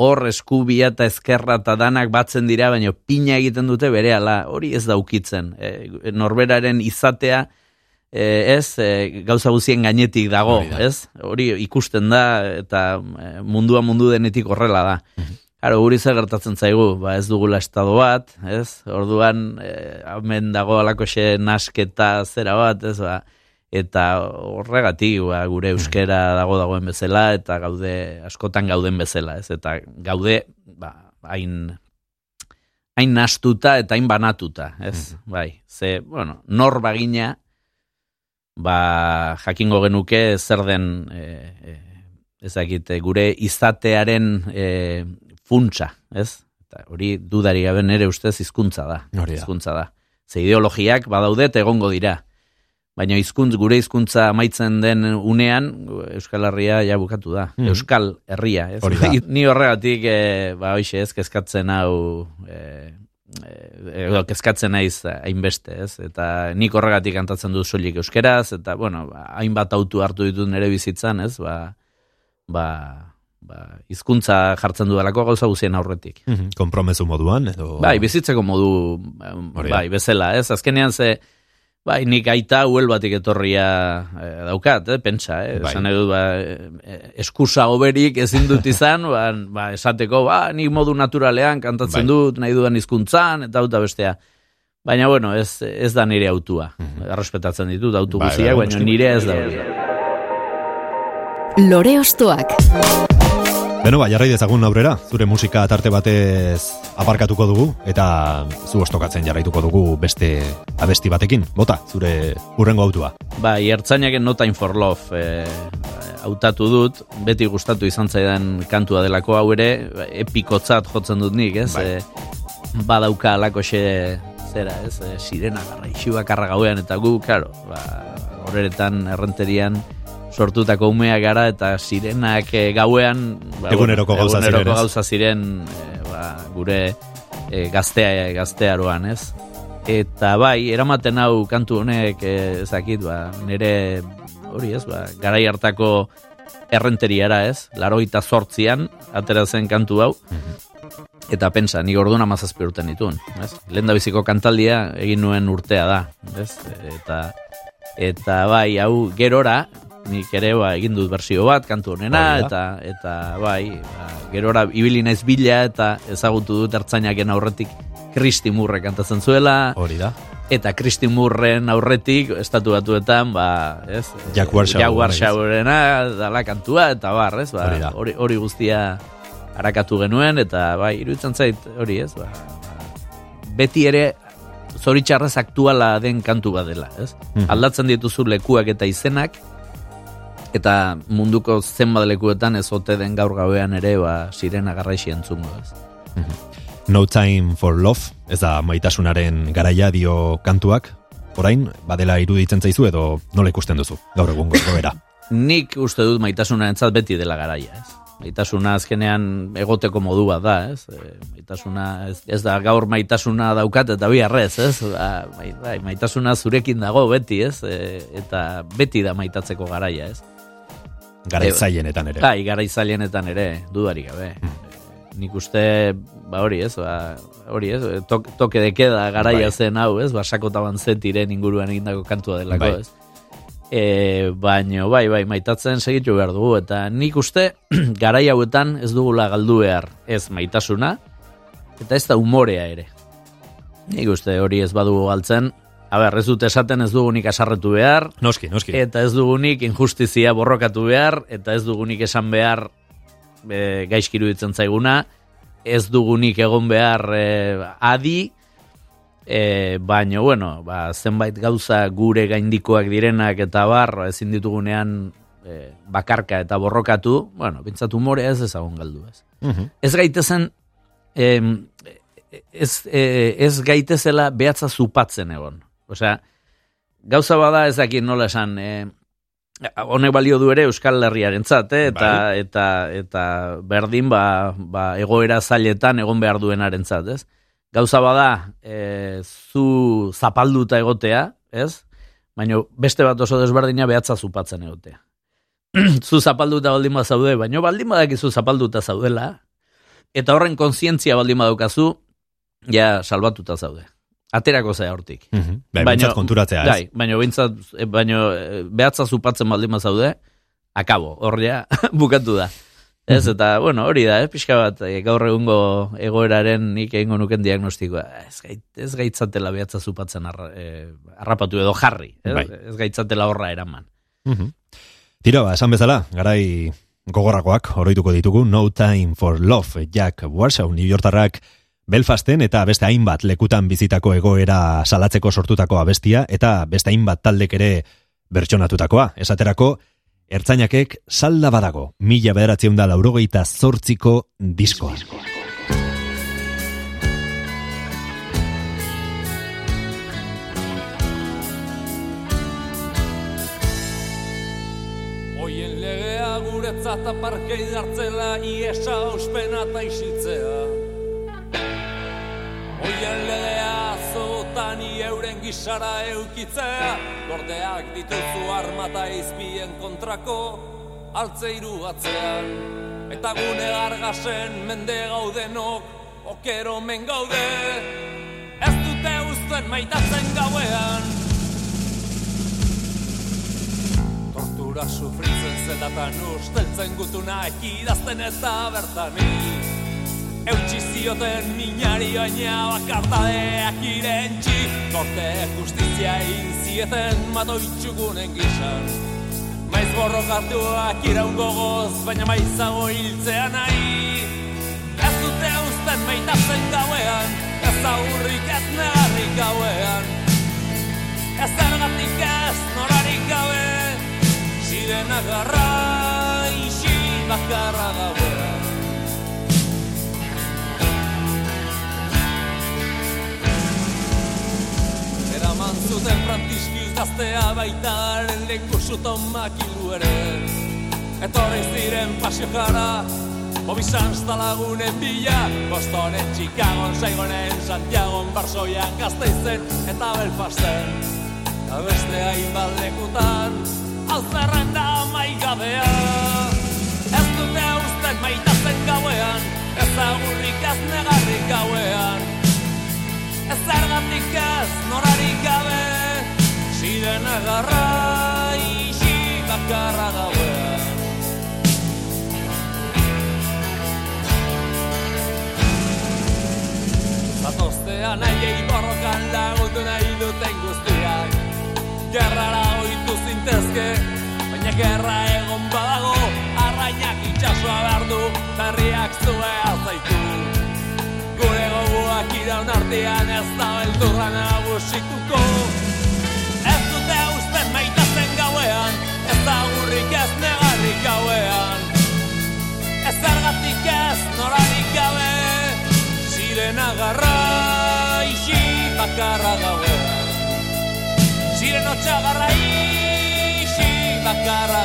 hor eskubia eta ezkerra eta danak batzen dira, baina pina egiten dute berehala, hori ez da ukitzen. E, norberaren izatea, ez, e, gauza guzien gainetik dago, Hori da. ez? Hori ikusten da, eta e, mundua mundu denetik horrela da. Claro, guri zer gertatzen zaigu, ba ez dugula estado bat, ez? Orduan, eh, hemen dago alakoxe nasketa zera bat, ez ba, eta horregatik ba, gure euskera dago dagoen bezala, eta gaude, askotan gauden bezala, ez? Eta gaude, ba, hain, hain nastuta eta hain banatuta, ez? Bai, ze, bueno, nor bagina, ba, jakingo genuke zer den, e, e, ezakite, gure izatearen e, funtsa, ez? Eta hori dudari gabe nere ustez hizkuntza da. Hori da. Hizkuntza da. Ze ideologiak badaude egongo dira. Baina hizkuntz gure hizkuntza amaitzen den unean Euskal Herria ja bukatu da. Mhm. Euskal Herria, ez? Hori da. Ni horregatik eh, ba hoixe ez kezkatzen hau eh, edo kezkatzen naiz hainbeste, ez? Eta nik horregatik kantatzen dut soilik euskeraz eta bueno, ba, hainbat autu hartu ditut nere bizitzan, ez? Ba, ba, ba, hizkuntza jartzen dudalako gauza guzien aurretik. Mhm. Kompromezu moduan, edo... Bai, bizitzeko modu bai, bezala, ez? Azkenean ze bai, nik aita huel batik etorria eh, daukat, eh, pentsa, eh? Bai. Esan dut, ba, eh, eskusa goberik ezin dut izan, ba, ba, esateko, ba, nik modu naturalean kantatzen Bai. dut, nahi dudan hizkuntzan eta auta bestea. Baina, bueno, ez, ez da nire autua. Errespetatzen ditut autu Bai, guztiak, bai, baina noski. nire ez da hori. Lore Ostoak. Beno, ba, jarrai dezagun aurrera, zure musika tarte batez aparkatuko dugu, eta zu ostokatzen jarraituko dugu beste abesti batekin. Bota, zure urrengo autua. Bai, ertzainaken No Time for Love eh, hautatu dut, beti gustatu izan zaidan kantua delako hau ere, epikotzat jotzen dut nik, ez? Bai. Eh, badauka alako xe, zera, ez? Eh, sirena garra, bakarra gauean, eta gu, karo, ba, horretan errenterian sortutako umeak gara eta sirenak eh, gauean ba, Eguneroko gauza eguneroko gauza ziren eh, ba, gure eh, gaztea gaztearoan, ez? Eta bai, eramaten hau kantu honek, eh, ezakit, ba, nire hori ez, ba, garai hartako errenteriara ez, laroita sortzian, atera zen kantu hau, eta pensa, nik orduan amazazpi urten dituen, ez? Lehen biziko kantaldia egin nuen urtea da, ez? Eta, eta bai, hau gerora, nik ere ba, egin dut bersio bat kantu honena, da. eta, eta bai, ba, gerora ibili naiz bila, eta ezagutu dut ertzainaken aurretik Kristi Murre kantatzen zuela, Hori da. eta Kristi Murren aurretik estatu batuetan, ba, ez? Jack bai, Warshauerena dala kantua, eta bar, ez? Ba, Hori hori, guztia harakatu genuen, eta bai, iruditzen zait, hori ez? Ba, ba, beti ere zoritxarrez aktuala den kantu bat dela, ez? Mhm. Aldatzen dituzu lekuak eta izenak, eta munduko zenbat lekuetan ez ote den gaur gauean ere, ba, sirena garraixi entzungo, ez? No Time for Love, ez da maitasunaren garaia dio kantuak, orain, badela iruditzen zaizu edo nola ikusten duzu, gaur egungo goera. Nik uste dut maitasunaren beti dela garaia, ez? Maitasuna azkenean egoteko modu bat da, ez? E, maitasuna ez, ez da gaur maitasuna daukat eta bi arrez, ez? Ba, mai- bai, maitasuna zurekin dago beti, ez? E, eta beti da maitatzeko garaia, ez? Garaitzailenetan ere. Bai, garaitzailenetan ere, dudarik gabe. Nik uste, ba hori ez, ba, hori ez, tok, toke de queda garaia Bai. zen hau, ez, basakotaban zetiren inguruan egindako kantua delako, Bai. ez. E, baino, bai, bai, maitatzen segitu behar dugu, eta nik uste, garai hauetan ez dugula galdu behar, ez maitasuna, eta ez da umorea ere. Nik uste hori ez badugu galtzen, a ber, ez dut esaten ez dugunik asarretu behar, Noski, noski. Eta ez dugunik injustizia borrokatu behar, eta ez dugunik esan behar e, gaizki iruditzen zaiguna, ez dugunik egon behar e, adi, e, baina, bueno, ba, zenbait gauza gure gaindikoak direnak eta bar, ezin ditugunean e, bakarka eta borrokatu, bueno, bintzat umore ez ezagun galdu ez. Mhm. Ez gaitezen, em, ez, e, ez gaitezela behatza zupatzen egon. Osea, gauza bada ez dakit nola esan, e, honek balio du ere Euskal Herriarentzat, eh? eta, Bai. eta, eta berdin ba, ba, egoera zailetan egon behar duenarentzat, ez? Gauza bada, e, zu zapalduta egotea, ez? Baina beste bat oso desberdina behatza zupatzen egotea. zu zapalduta baldin bat zaude, baina baldin badakizu zapalduta zaudela, eta horren kontzientzia baldin badaukazu, ja salbatuta zaude. Aterako zea hortik. Mhm. Bai, behintzat konturatzea, ez? Bai, baina bintzat, baina behatza zupatzen baldin bazaude, akabo, hor ja, bukatu da. Ez, Mhm. eta, bueno, hori da, eh, pixka bat, eh, gaur egungo egoeraren nik egingo nuken diagnostikoa. Ez, gait, ez gaitzatela behatza zupatzen arra, eh, harrapatu edo jarri. Ez, Bai. ez gaitzatela horra eraman. Mhm. Tira, ba, esan bezala, garai gogorrakoak oroituko ditugu No Time for Love, Jack Warsaw, New Yorkarrak Belfasten eta beste hainbat lekutan bizitako egoera salatzeko sortutako abestia eta beste hainbat taldek ere bertsonatutakoa. Esaterako, ertzainakek salda badago, mila bederatzen da laurogeita zortziko diskoa. Oien legea guretzat aparkei dartzela iesa ospena eta isiltzea. Oien legea zotan euren gisara eukitzea, gordeak dituzu armata izbien kontrako altzeiru atzean. Eta gune gargasen mende gaudenok, okero men gaude, ez dute uzten maitatzen gauean. Tortura sufritzen zelatan usteltzen gutunak idazten eta bertani Eutsi zioten minari baina bakartadeak irentxi Korte justizia inzieten matoitxugunen gisan Maiz borrokartuak iraun gogoz, baina maizago hiltzea nahi. Ez dute uzten maitatzen gauean, ez aurrik ez negarrik gauean. Ez zergatik ez norarik gabe Ziren agarra isi bakarra gauean Eraman zuten frantiskiz gaztea baitaren leku suton makilu ere. Etorri ziren pasio jara Bobizan lagunen bila Bostonen, Chicagon, Saigonen, Santiagon, Barsoian, Gazteizen eta Belfasten. Eta beste hainbat lekutan Alzerren da maigabea. Ez dute usten maitazen gauean Ez agurrik ez negarrik gauean Zergatik ez norarik gabe. Ziren agarra isi bakarra gauean Zatoztean nahiei borrokan lagundu nahi duten guztiak. Gerrara oitu zintezke, baina gerra egon badago. Arrainak itxasua behar du, berriak zuea zaitu Gure goguak iraun artean ez da beldurra nagusituko. Ez dute usten maitazen gauean, ez da gurrik ez negarrik gauean. Ez zergatik ez norarik gabe, ziren agarra isi bakarra gauean. Ziren otxagarra isi bakarra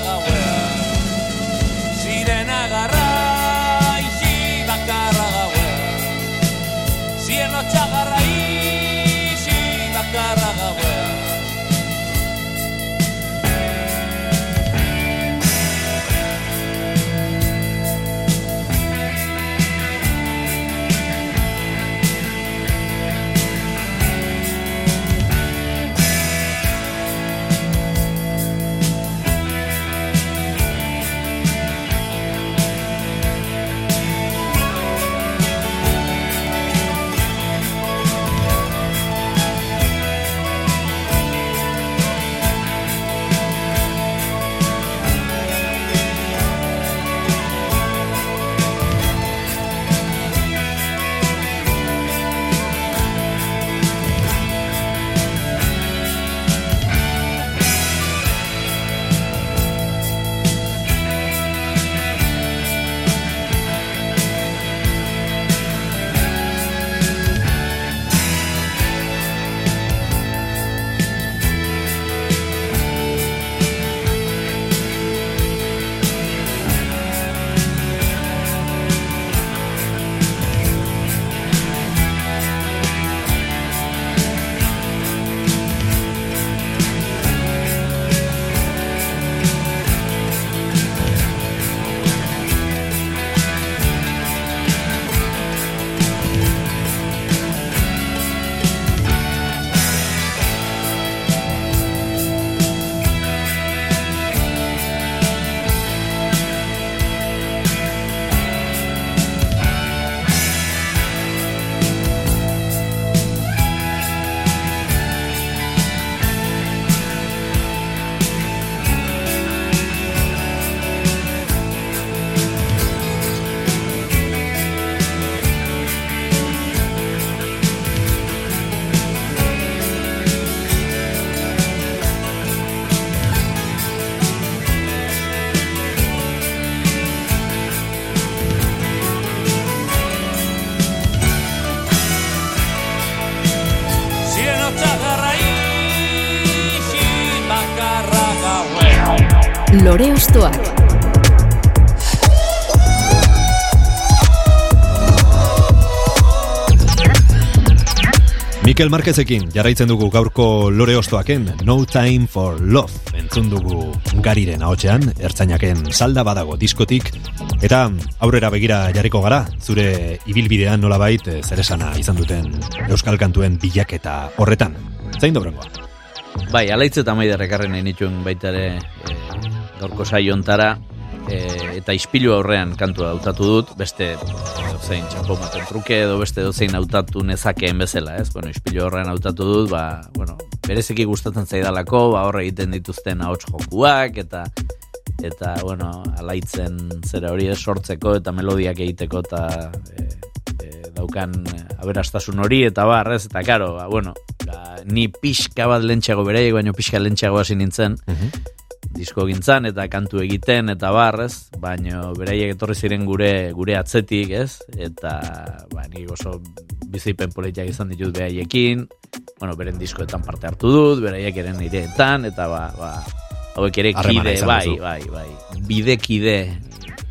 Lore Ostoak. Mikel Marquezekin jarraitzen dugu gaurko lore ostoaken No Time for Love entzun dugu gariren ahotsean ertzainaken salda badago diskotik eta aurrera begira jarriko gara zure ibilbidean nolabait eh, zeresana izan duten euskal kantuen bilaketa horretan zein dobrengoa? Bai, alaitz eta maider ekarren nahi nituen baita ere e, gaurko saiontara e, eta ispilu aurrean kantua hautatu dut, beste zein txapomaten truke edo beste dozein hautatu nezakeen bezala, ez? Bueno, ispilu aurrean hautatu dut, ba, bueno, bereziki gustatzen zaidalako, ba, horre egiten dituzten ahots jokuak, eta eta, bueno, alaitzen zera hori ez sortzeko eta melodiak egiteko eta e, e, daukan aberastasun hori eta bar, ez? Eta, karo, ba, bueno, ba, ni pixka bat lentxago beraiek, baino pixka lentxago hasi nintzen, disko gintzan eta kantu egiten eta barrez, baino beraiek etorri ziren gure gure atzetik, ez? Eta ba ni oso bizipen politiak izan ditut beraiekin. Bueno, beren diskoetan parte hartu dut, beraiek eren nireetan eta ba ba hauek ere kide, bai, bai, bai. Bidekide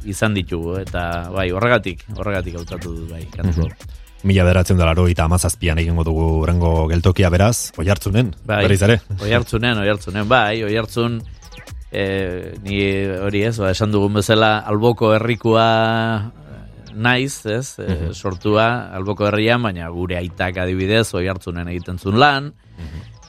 izan ditugu eta bai, horregatik, horregatik hautatu dut bai, kantu. Mila beratzen da laro eta amazazpian egingo dugu rengo geltokia beraz, oi hartzunen, bai, berriz ere. Oi hartzunen, oi hartzunen, bai, oi hartzun, e, ni hori ez, ba, esan dugun bezala, alboko herrikoa naiz, ez, e, sortua alboko herrian, baina gure aitak adibidez, oi hartzunen egiten zuen lan,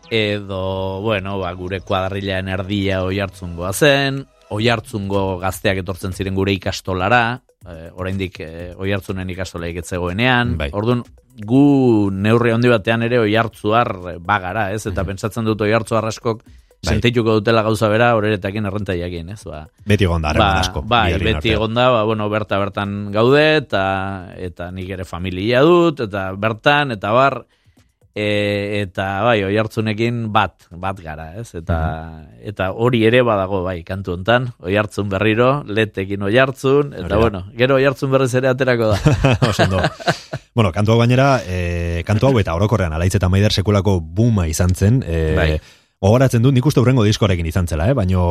edo, bueno, ba, gure kuadrilean erdia oi hartzungoa zen, oi hartzungo gazteak etortzen ziren gure ikastolara, e, oraindik e, oi hartzunen ikastola iketzegoenean, Bai. orduan, gu neurri handi batean ere oi hartzuar bagara, ez? Eta pentsatzen dut oi hartzuar askok. Sentituko dutela gauza bera horretakin errenta jakin, ez? Ba, Beti egon da, harreman ba, asko. bai, beti artean. egon da, ba, bueno, berta bertan gaude, eta, eta nik ere familia dut, eta bertan, eta bar, e, eta bai, oi hartzunekin bat, bat gara, ez? Eta, eta hori ere badago, bai, kantu hontan, oi hartzun berriro, letekin oi hartzun, eta Hori bueno, gero oi hartzun berriz ere aterako da. Oso ondo. bueno, kantu hau gainera, e, kantu hau eta orokorrean alaitz eta maider sekulako buma izan zen. E, Bai. Gogoratzen dut, nik uste hurrengo diskorekin izan zela, eh? baino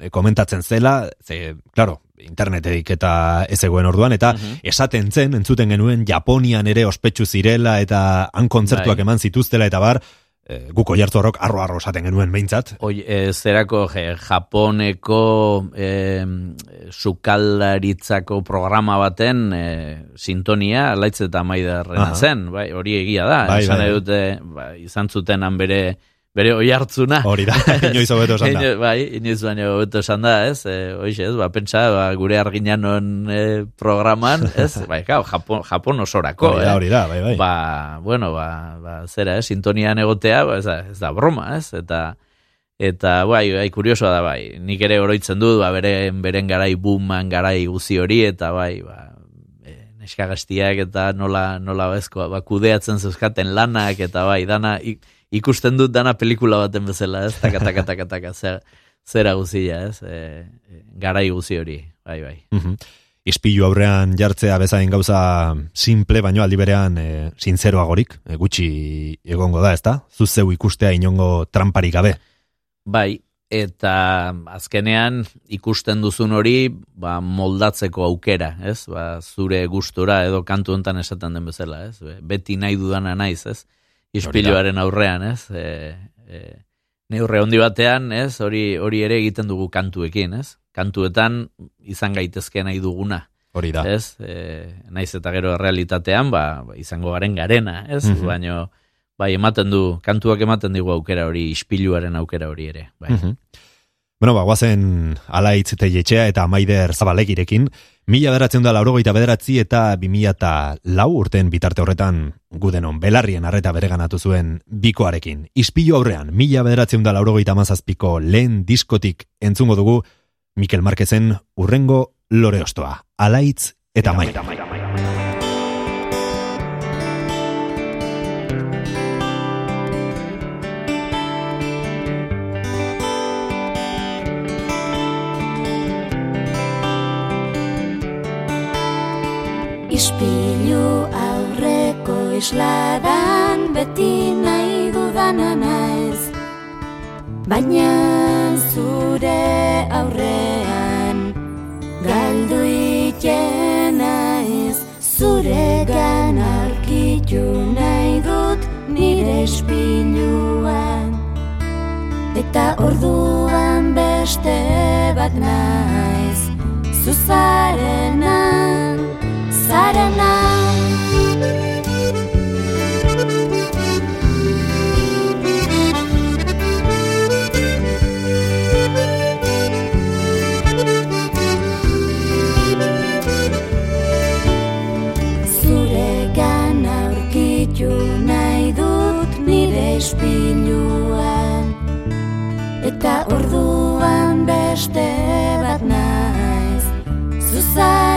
e, komentatzen zela, ze, claro, internetetik eta ez zegoen orduan, eta esaten zen, entzuten genuen, Japonian ere ospetsu zirela, eta han kontzertuak Bai. eman zituztela, eta bar, e, guko jartu horrok arro-arro esaten genuen behintzat. Oi, e, zerako je, Japoneko e, sukaldaritzako programa baten e, sintonia laitz eta maiderrena Aha. zen, bai, hori egia da. Bai, bai, bai. dute, ba, izan zuten han bere bere oi hartzuna. Hori da, inoiz hobeto esan da. Ino- Bai, inoiz baino hobeto esan da, ez? E, hoxe, ez? Ba, pentsa, ba, gure arginanon e, programan, ez? Bai, claro, Japon, Japon osorako, Hori da, eh? hori da, bai, bai. Ba, bueno, ba, ba zera, eh, sintonian egotea, ba, ez, da, ez da broma, ez? Eta, eta bai, bai, kuriosoa da, bai, nik ere oroitzen dut, ba, beren, beren garai booman garai guzi hori, eta bai, ba, neska gaztiak eta nola, nola bezko, ba, kudeatzen zeuzkaten lanak, eta bai, dana, ik- ikusten dut dana pelikula baten bezala, ez? Taka, taka, taka, taka, zer, zera guzia, ez? E, e, garai guzi hori, bai, bai. Mhm. Ispilu aurrean jartzea bezain gauza simple, baino aldi berean e, sinzeroagorik, e, gutxi egongo da, ezta? Zuzeu ikustea inongo tramparik gabe. Bai, eta azkenean ikusten duzun hori ba, moldatzeko aukera, ez? Ba, zure gustura edo kantu hontan esaten den bezala, ez? Be- Beti nahi dudana naiz, ez? Ispiluaren aurrean, ez? E, e, neurre handi batean, ez? Hori hori ere egiten dugu kantuekin, ez? Kantuetan izan gaitezke nahi duguna. Hori da. Ez? E, naiz eta gero errealitatean, ba, ba, izango garen garena, ez? Mhm. Baino, bai, ematen du, kantuak ematen digu aukera hori, ispiluaren aukera hori ere, bai. Mhm. Bueno, ba, guazen alaitz teietxea eta maider zabalegirekin, mila beratzen da laurogeita bederatzi eta bimila eta lau urten bitarte horretan gudenon belarrien arreta bereganatu zuen bikoarekin. Ispilu aurrean, mila beratzen da laurogeita mazazpiko lehen diskotik entzungo dugu Mikel Marquezen urrengo lore ostoa. Alaitz eta maider. Ispilu aurreko isladan beti nahi dudana naiz. Baina zure aurrean galdu itena ez Zure gan arkitu nahi dut nire ispiluan. Eta orduan beste bat naiz. Zuzarenan zarena Zure gana aurkitu nahi dut nire espiluan. Eta orduan beste bat naiz. Zuzarena,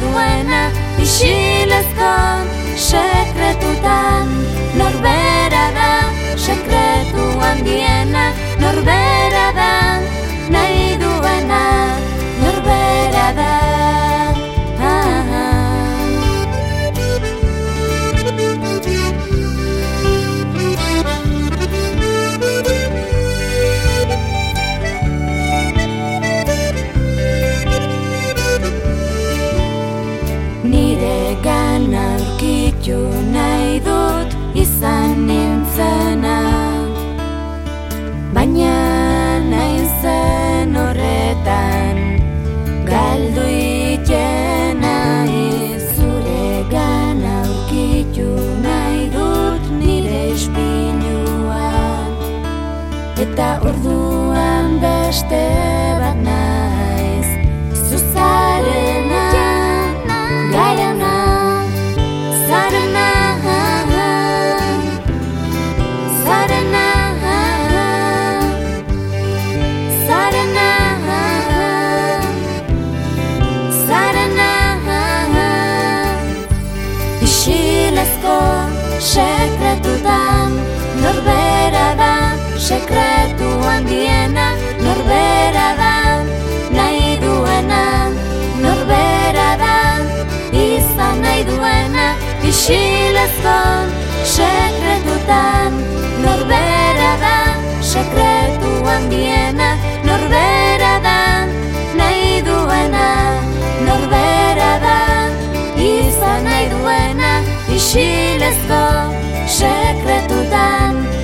duena Isilezko sekretutan Norbera da sekretu handiena Norbera da nahi duena Norbera da Eta orduan beste bat naiz sekretu handiena Norbera da nahi duena Norbera da izan nahi duena Isilezko sekretutan. Norbera da sekretu handiena Norbera da nahi duena Norbera da izan nahi duena Isilezko sekretutan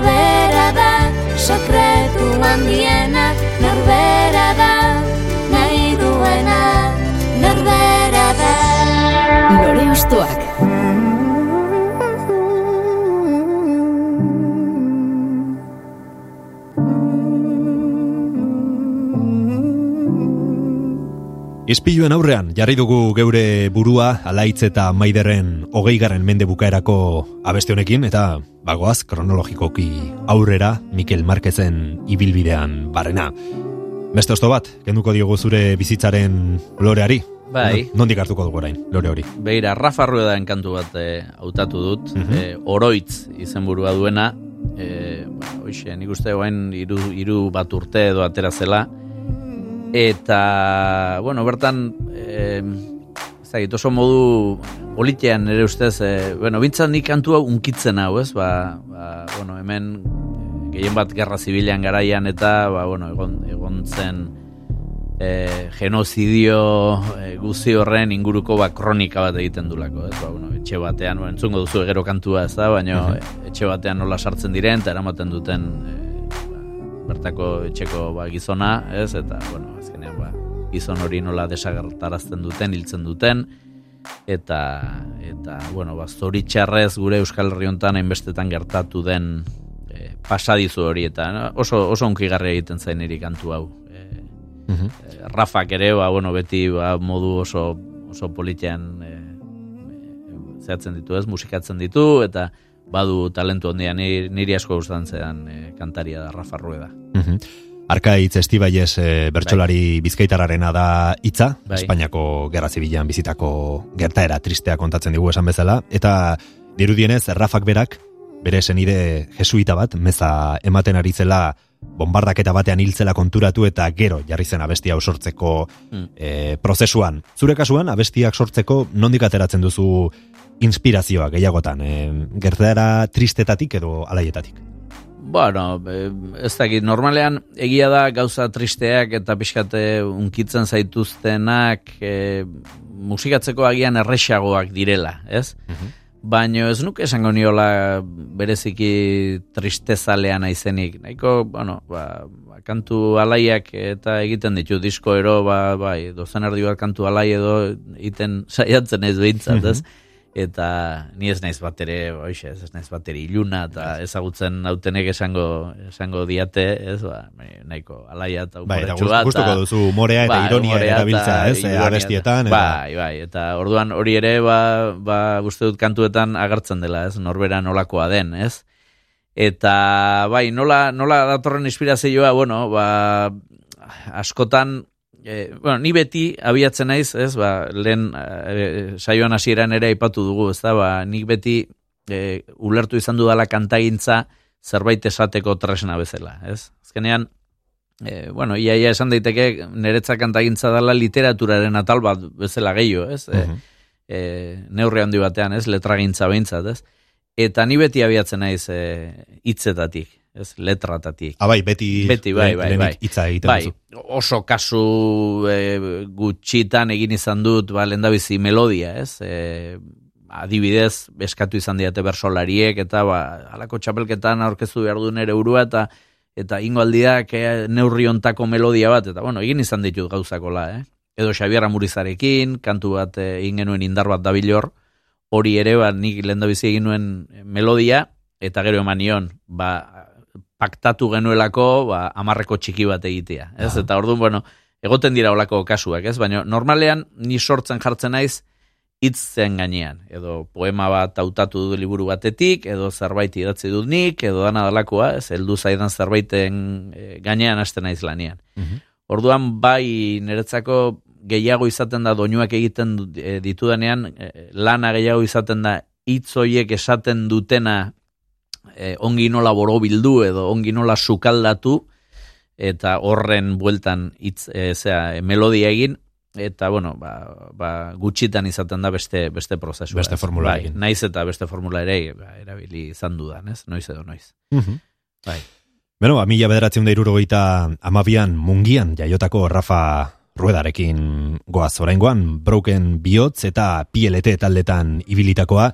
Norbera da sekretu handiena Norbera da Ispiluen aurrean, jarri dugu geure burua alaitz eta maiderren hogeigarren mende bukaerako abeste honekin, eta bagoaz kronologikoki aurrera Mikel Marquezen ibilbidean barrena. Beste osto bat, kenduko diogu zure bizitzaren loreari? Bai. No- Nondik hartuko dugu orain, lore hori? Beira, Rafa Ruedaen kantu bat eh, hautatu dut, Mhm. eh, oroitz izenburua duena, eh, ba, hoxe, nik uste guain iru, iru bat urte edo atera zela, eta, bueno, bertan, eh, ez dakit, oso modu politean ere ustez, eh, bueno, bintzat nik kantu hau unkitzen hau, ez, ba, ba, bueno, hemen eh, gehien bat gerra zibilean garaian eta, ba, bueno, egon, egon zen, e, genozidio e, guzi horren inguruko ba, kronika bat egiten dulako, ez? Ba, bueno, etxe batean, bueno, entzungo duzu gero kantua ez da, baina etxe batean nola sartzen diren, eta eramaten duten e, ba, bertako etxeko ba, gizona, ez? Eta, bueno, ba, gizon hori nola desagertarazten duten, hiltzen duten, eta, eta bueno, ba, zoritxarrez gure Euskal Herri honetan hainbestetan gertatu den e, pasadizu hori, eta oso, oso onkigarria egiten zain niri kantu hau. E, eh, Rafak ere, ba, bueno, beti ba, modu oso, oso politean e, zehatzen ditu ez, musikatzen ditu, eta badu talentu handia niri, niri asko gustatzen zean e, kantaria da Rafa Rueda. Mhm. Arkaitz Estibaiez e, bertsolari bizkaitararena da hitza, Bai. Espainiako Gerra Zibilan bizitako gertaera tristea kontatzen digu esan bezala, eta Dirudienez, Rafak berak, bere senide jesuita bat, meza ematen ari zela bombardaketa batean hiltzela konturatu eta gero jarri zen abestia sortzeko Mm. e, prozesuan. Zure kasuan, abestiak sortzeko nondik ateratzen duzu inspirazioa gehiagotan, e, gertara tristetatik edo alaietatik? Bueno, eh, ez dakit, normalean egia da gauza tristeak eta pixkate unkitzen zaituztenak e, musikatzeko agian erresagoak direla, ez? Baina ez nuke esango niola bereziki tristezalean aizenik. Nahiko, bueno, ba, ba, kantu alaiak eta egiten ditu disko ero, ba, bai, dozen erdi bat kantu alai edo iten saiatzen ez behintzat, ez? Eta ni ez naiz bat ere, oixe, ez naiz bat ere iluna, eta ezagutzen autenek esango, esango diate, ez, ba, nahiko alaia eta Bai, umoretsua. gust- gustuko duzu umorea eta ironia umorea eta erabiltzea, ez, ironia abestietan, eta- Bai, bai, eta orduan hori ere, ba, ba, uste dut kantuetan agertzen dela, ez, norbera nolakoa den, ez? Eta, bai, nola, nola datorren inspirazioa, bueno, ba, askotan, e, bueno, ni beti abiatzen naiz, ez, ba, lehen e, saioan hasieran ere aipatu dugu, ez da, ba, nik beti e, ulertu izan dudala kantagintza zerbait esateko tresna bezala, ez? Azkenean, e, bueno, ia, ia esan daiteke niretzat kantagintza dela literaturaren atal bat bezala gehiago, ez? E, e, neurri handi batean, ez? Letragintza behintzat, ez? Eta ni beti abiatzen naiz e, hitzetatik, ez? Letratatik. Ah, bai, beti, Beti, bai, bai, bai. hitza egiten bai, oso kasu e, gutxitan egin izan dut, ba, lehendabizi melodia, ez? E, adibidez, eskatu izan diate bersolariek, eta ba, alako txapelketan aurkeztu behar du nere urua, eta eta ingo aldiak eh, neurri ontako melodia bat, eta bueno, egin izan ditut gauzakola, eh? Edo Xabier Amurizarekin, kantu bat egin genuen indar bat dabilor, hori ere, ba, nik lehendabizi egin nuen melodia, eta gero eman nion, ba, paktatu genuelako, ba, amarreko txiki bat egitea, ez? Eta orduan, bueno, egoten dira olako kasuak, ez? Baina normalean ni sortzen jartzen naiz hitzen gainean, edo poema bat hautatu du liburu batetik, edo zerbait idatzi dut nik, edo dana dalakoa, ez, heldu zaidan zerbaiten eh, gainean hasten naiz lanean. Orduan bai niretzako gehiago izaten da doinuak egiten eh, ditudanean, eh, lana gehiago izaten da hitz hoiek esaten dutena eh, ongi nola borobildu edo ongi nola sukaldatu eta horren bueltan hitz eh, zera, eh, melodia egin eta bueno, ba, ba, gutxitan izaten da beste beste prozesua. Beste ez? formularekin. Bai, naiz eta beste formula ere ba, erabili izan dudan, ez? Noiz edo noiz. Mhm. Bai. Beno, ba, mila bederatzen da irurogeita amabian mungian jaiotako Rafa Ruedarekin goaz oraingoan Broken Bihotz eta PLT taldetan ibilitakoa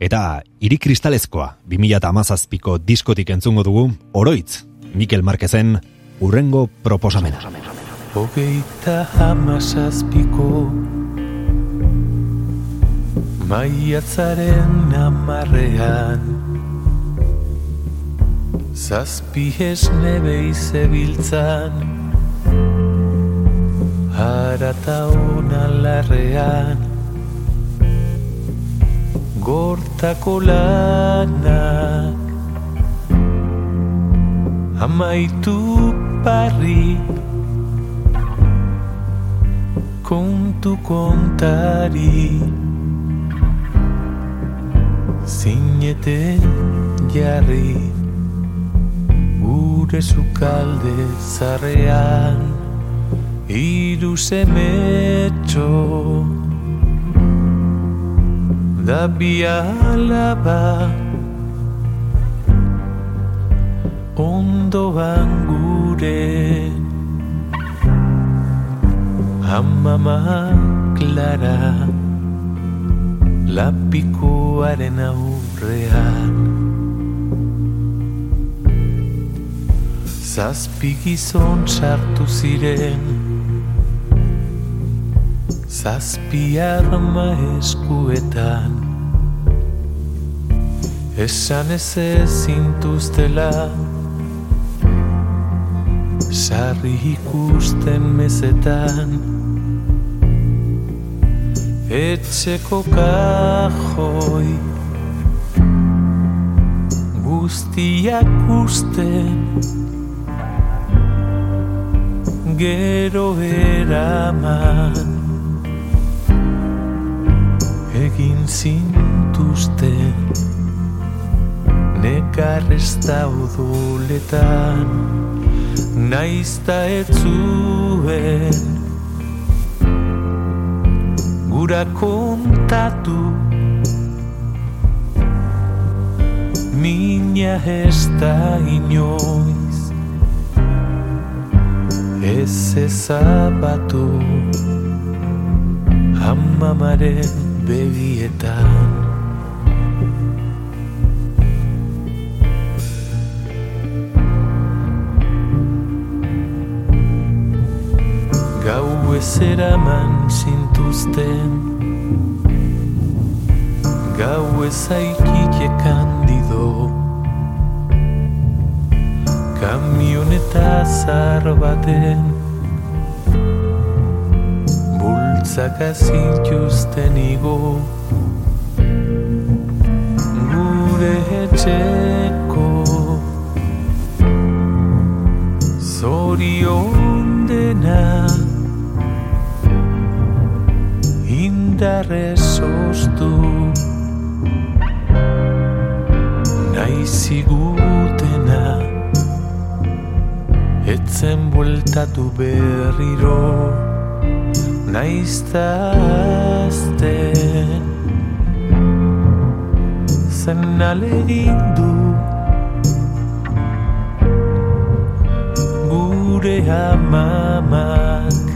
eta iri kristalezkoa 2017ko diskotik entzungo dugu oroitz Mikel Marquezen urrengo proposamena. Hogeita hamazazpiko Maiatzaren amarrean Zazpi esne behizebiltzan Harata hona larrean Gortako lanak. Amaitu parri kontu kontari. Zineten jarri. Gure sukalde zarrean Iru semetxo Da bi alaba Ondoan gure. Amama Clara. Lapikoaren aurrean Zazpi gizon sartu ziren Zazpi arma eskuetan Esan ez ezintuztela Sarri ikusten mezetan. Etxeko kajoi. Guztiak usten. Gero eraman Egin zintu ikusten Nekar ez dauduletan Naizta ez zuen. Gura kontatu Mina ez da inoiz. Ez ezabatu Amamaren begietan Gau ez eraman zintuzten. Gau ez aikike kandido Kamioneta zar baten Bultzaka zintuzten igo Gure etxeko Zorion dena Indarrez oztu Naizigutena Etzen bueltatu berriro Naizta azten Zen alegin du. Gure amamak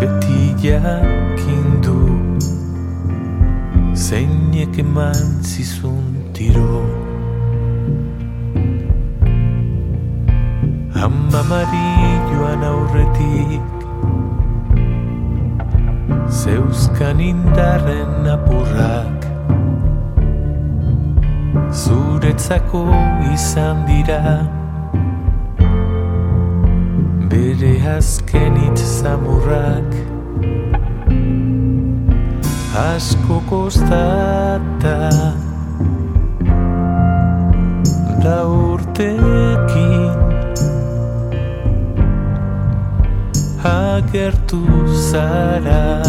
Beti jakindu Zeinek eman zizun tiro. Amamari joan aurretik. Zeuzkan indarren apurrak Zuretzako izan dira. Bere azken hitz Asko kostata. Da urtekin Agertu zara.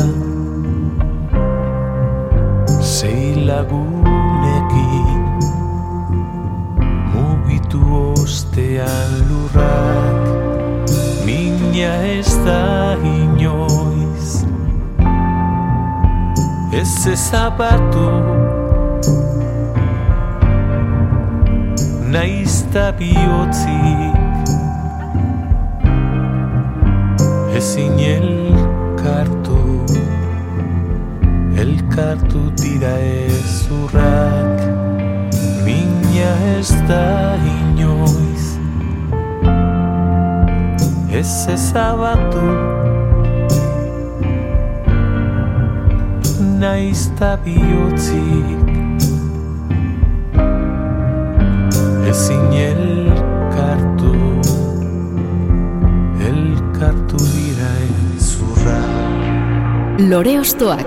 Sei lagunekin Mugitu ostean lurrak Mina ez da inoiz. Ez ezabatu Naizta bihotzik Ezin elkartu Elkartu dira ezurrak Mina ez da inoiz Ez ezabatu Naizta bihotzik Ezin Lore Ostoak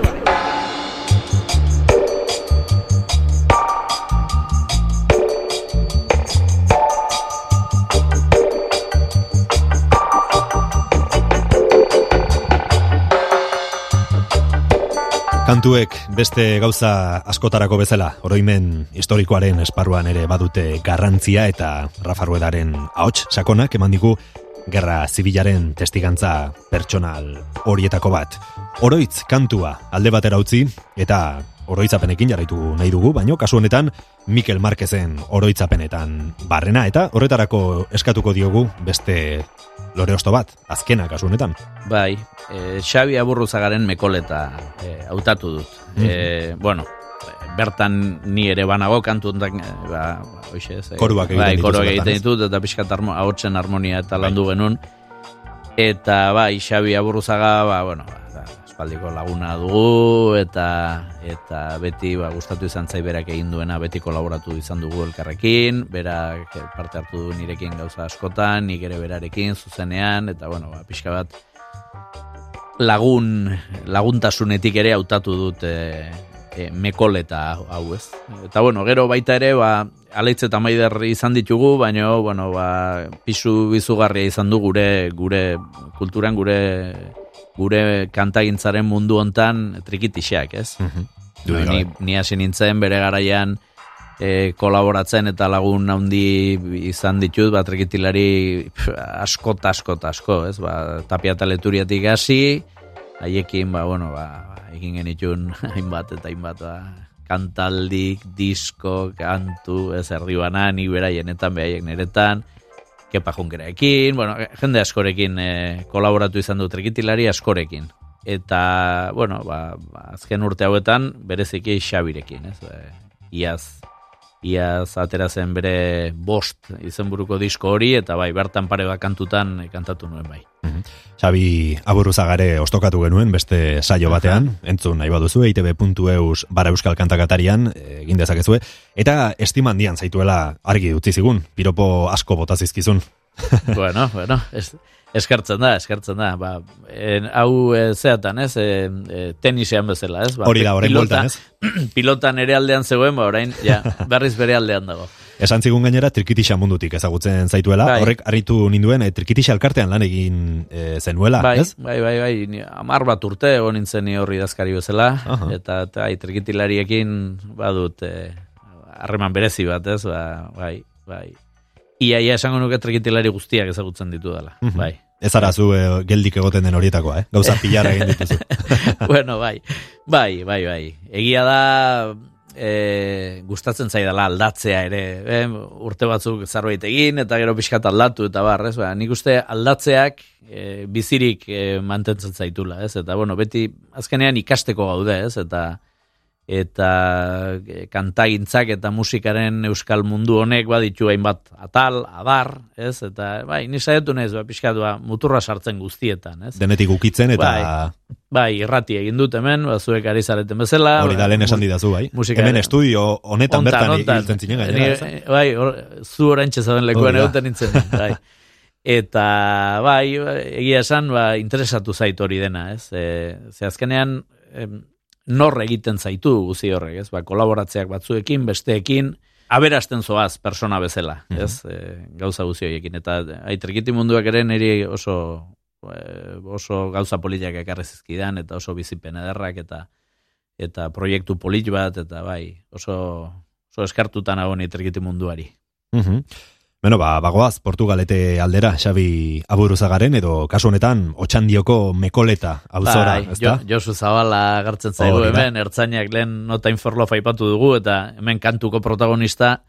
Kantuek beste gauza askotarako bezala, oroimen historikoaren esparruan ere badute garrantzia eta Rafa Ruedaren ahots sakonak eman digu gerra zibilaren testigantza pertsonal horietako bat. Oroitz kantua alde batera utzi eta oroitzapenekin jarraitu nahi dugu, baino kasu honetan Mikel Marquezen oroitzapenetan barrena eta horretarako eskatuko diogu beste lore osto bat, azkena kasu honetan. Bai, e, Xabi Aburruzagaren mekoleta e, hautatu dut. E, bueno, bertan ni ere banago kantu ondak, ba, hoxe, ez, Koruak egiten bai, koruak egiten ditut, eta pixkat ahotsen harmonia eta landu genuen. Eta bai, Xabi Aburruzaga, ba, bueno, ba, da, espaldiko laguna dugu, eta eta beti ba, gustatu izan zai berak egin duena, beti kolaboratu izan dugu elkarrekin, berak eh, parte hartu du nirekin gauza askotan, nik ere berarekin zuzenean, eta bueno, ba, pixka bat lagun, laguntasunetik ere hautatu dut e, e, mekoleta hau ez. Eta bueno, gero baita ere, ba, aleitz eta maider izan ditugu, baina, bueno, ba, pisu bizugarria izan du gure, gure kulturan, gure, gure kantagintzaren mundu hontan trikitixak, ez? Dudik Ba, ni, ni hasi nintzen bere garaian e, kolaboratzen eta lagun handi izan ditut, ba, trikitilari asko, asko, asko, ez? Ba, tapia taleturiatik hasi, haiekin, ba, bueno, ba, egin genitun hainbat eta hainbat, ba, kantaldik, disko, kantu, ez erdi bana, ni beraienetan, behaiek neretan, kepa junkeraekin, bueno, jende askorekin e, kolaboratu izan du trikitilari askorekin. Eta, bueno, ba, ba, azken urte hauetan, bereziki Xabirekin, ez? E, iaz, iaz atera zen bere bost izenburuko disko hori, eta bai, bertan pare bat kantutan kantatu nuen bai. Xabi aburruzagare ostokatu genuen beste saio batean, entzun nahi baduzu, eitb.eus bara euskal kantakatarian, eh, egin dezakezue, eta estiman dian zaituela argi utzi zigun, piropo asko botazizkizun. bueno, bueno, es, eskartzen da, eskartzen da. Ba, en, hau e, zeatan, ez? E, e, tenisean bezala, ez? Ba, Hori da, orain pilota- bueltan, ez? pilotan ere aldean zegoen, ba, orain, ja, berriz bere aldean dago. Esan zigun gainera trikitixa mundutik ezagutzen zaituela, Bai. horrek harritu ninduen e, trikitixa elkartean lan egin e, zenuela, bai, ez? bai, bai, bai, amar bat urte egon nintzen ni horri dazkari bezala, Aha. eta, eta ai, trikitilariekin badut harreman berezi bat, ez? Ba, bai, bai. Ia, ia esango nuke trikitilari guztiak ezagutzen ditu dela, Mhm. bai. Ez ara zu e, geldik egoten den horietakoa, eh? Gauza pilara egin dituzu. bueno, bai, bai, bai, bai. Egia da, e, gustatzen zaidala aldatzea ere, e, urte batzuk zerbait egin, eta gero pixkat aldatu, eta bar, ez, ba, nik uste aldatzeak e, bizirik e, mantentzen zaitula, ez, eta bueno, beti azkenean ikasteko gaude, ez, eta eta e, kantagintzak eta musikaren euskal mundu honek baditu hainbat atal, adar, ez, eta bai, ni saiatu naiz, ba, pixkat, ba, muturra sartzen guztietan, ez. Denetik ukitzen eta Bai. Bai, irrati egin dut hemen, ba, zuek ari zareten bezala. hori da lehen esan didazu, bai? musika- Hemen estudio honetan Hontan, bertan hontan. hiltzen zinen gainera? Bai, hor, zu oraintxe zaben lekuan egoten nintzen. Bai. Eta, bai, egia esan, ba, interesatu zait hori dena, ez? E, ze azkenean, em, nor egiten zaitu guzi horrek, ez? Ba, kolaboratzeak batzuekin, besteekin, aberasten zoaz persona bezala, Mhm. ez? E, gauza guzi horiekin. Eta, ai, trikiti munduak ere niri oso, e, oso gauza politiak ekarri zizkidan, eta oso bizipen ederrak, eta eta proiektu polit bat, eta bai, oso, oso eskartutan nago ni trikiti munduari. Mhm. Beno, ba, bagoaz, Portugalete aldera, Xabi Aburuzagaren, edo kasu honetan, otxandioko mekoleta auzora, Bai, ezta? Jo, Josu Zabala gartzen zaigu da. hemen, ertzainak lehen nota inforlof aipatu dugu, eta hemen kantuko protagonista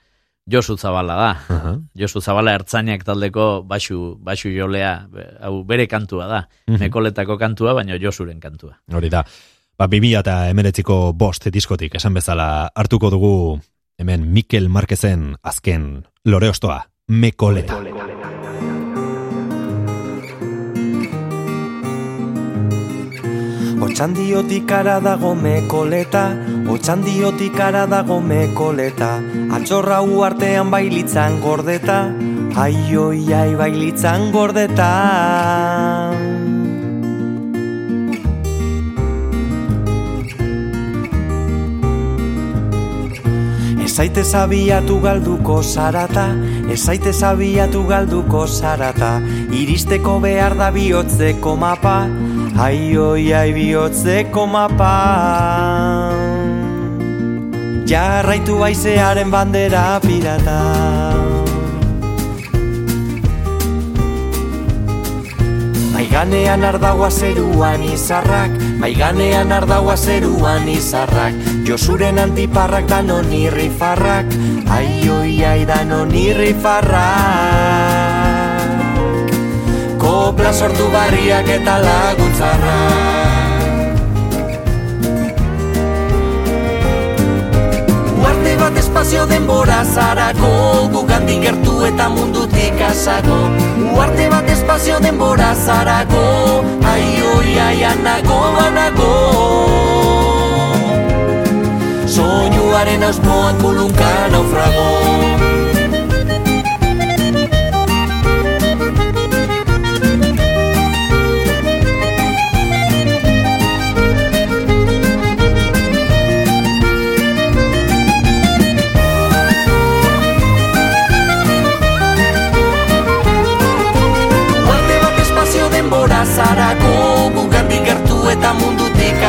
Josu Zabala da. Aha. Josu Zabala ertzainak taldeko basu, basu jolea, hau bere kantua da. Mhm. Mekoletako kantua, baina Josuren kantua. Hori da. Ba, 2000 eta emeretziko bost diskotik, esan bezala, hartuko dugu hemen Mikel Marquezen azken loreostoa, mekoleta. Otxandiotik ara dago mekoleta, otxandiotik ara dago mekoleta, atxorra uartean bailitzan gordeta, aioi ai bailitzan gordeta. Ezaite zabiatu galduko zarata, ezaite zabiatu galduko zarata, iristeko behar da bihotzeko mapa, aioi ai bihotzeko mapa. Jarraitu baizearen bandera pirata. Maiganean ardagoa zeruan izarrak, maiganean ardagoa zeruan izarrak, Josuren antiparrak danon irrifarrak, ai oi ai danon irrifarrak. Kopla sortu barriak eta laguntzarrak. Espazio denbora zarako Gugandik gertu eta mundutik asago Uarte bat espazio denbora zarako Ai oi ai anago anago Soinuaren ausmoan kulunka naufrago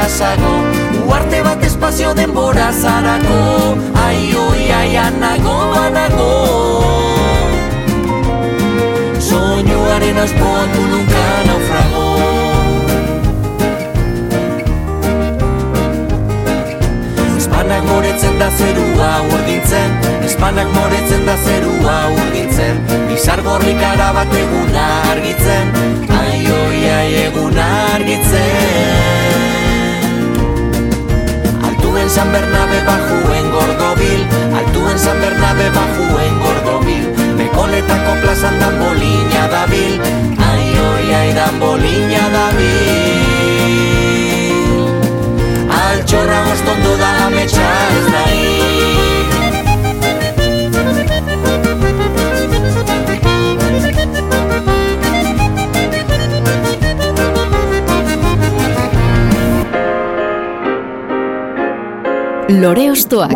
ikasago Uarte bat espazio denbora zarako. Ai, oi, ai, anago, anago. Soinuaren aspoan tulunka naufrago. Espanak moretzen da zerua urdintzen Espanak moretzen da zerua urdintzen Bizar gorrik arabat eguna argitzen Ai, oi, ai, eguna argitzen San Bernabe bajuen gordobil Altuen San Bernabe bajuen gordobil. Mekoletako plazan dan bolina dabil Ai, oi, ai, dan bolina dabil Altxorra goztondu da ametsa ez da Lore Ostoak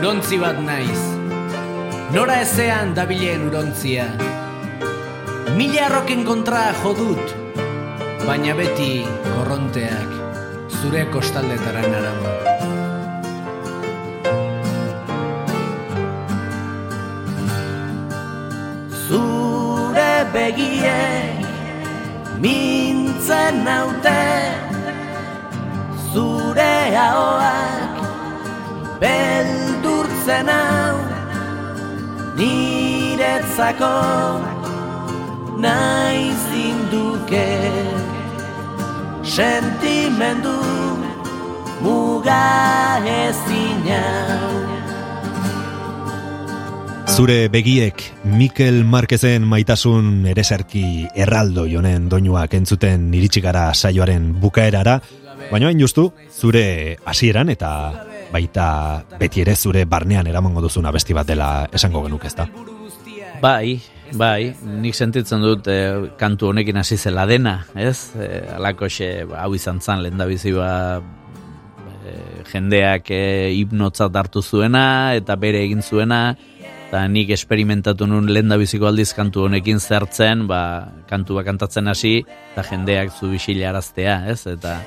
Urontzi bat naiz. Nora ezean dabilen urontzia. Mila arroken kontra jodut, baina beti korronteak zure kostaldetara narama. Zure begiek mintzen naute Zure ahoak beldurtzen hau Niretzako nahi zinduke Sentimendu muga ezin hau Zure begiek Mikel Marquezen maitasun ereserki erraldo jonen doinuak entzuten iritsi gara saioaren bukaerara, baina hain justu zure hasieran eta baita beti ere zure barnean eramango duzuna besti bat dela esango genuk ezta. Bai, bai, nik sentitzen dut eh, kantu honekin hasi zela dena, ez? Eh, alakoxe, hau izan zan, lehen da bizi ba, eh, jendeak eh, hipnotzat hartu zuena, eta bere egin zuena, eta nik esperimentatu nun lehen da biziko aldiz kantu honekin zertzen, ba, kantu bat kantatzen hasi, eta jendeak zu bisila araztea, ez? Eta,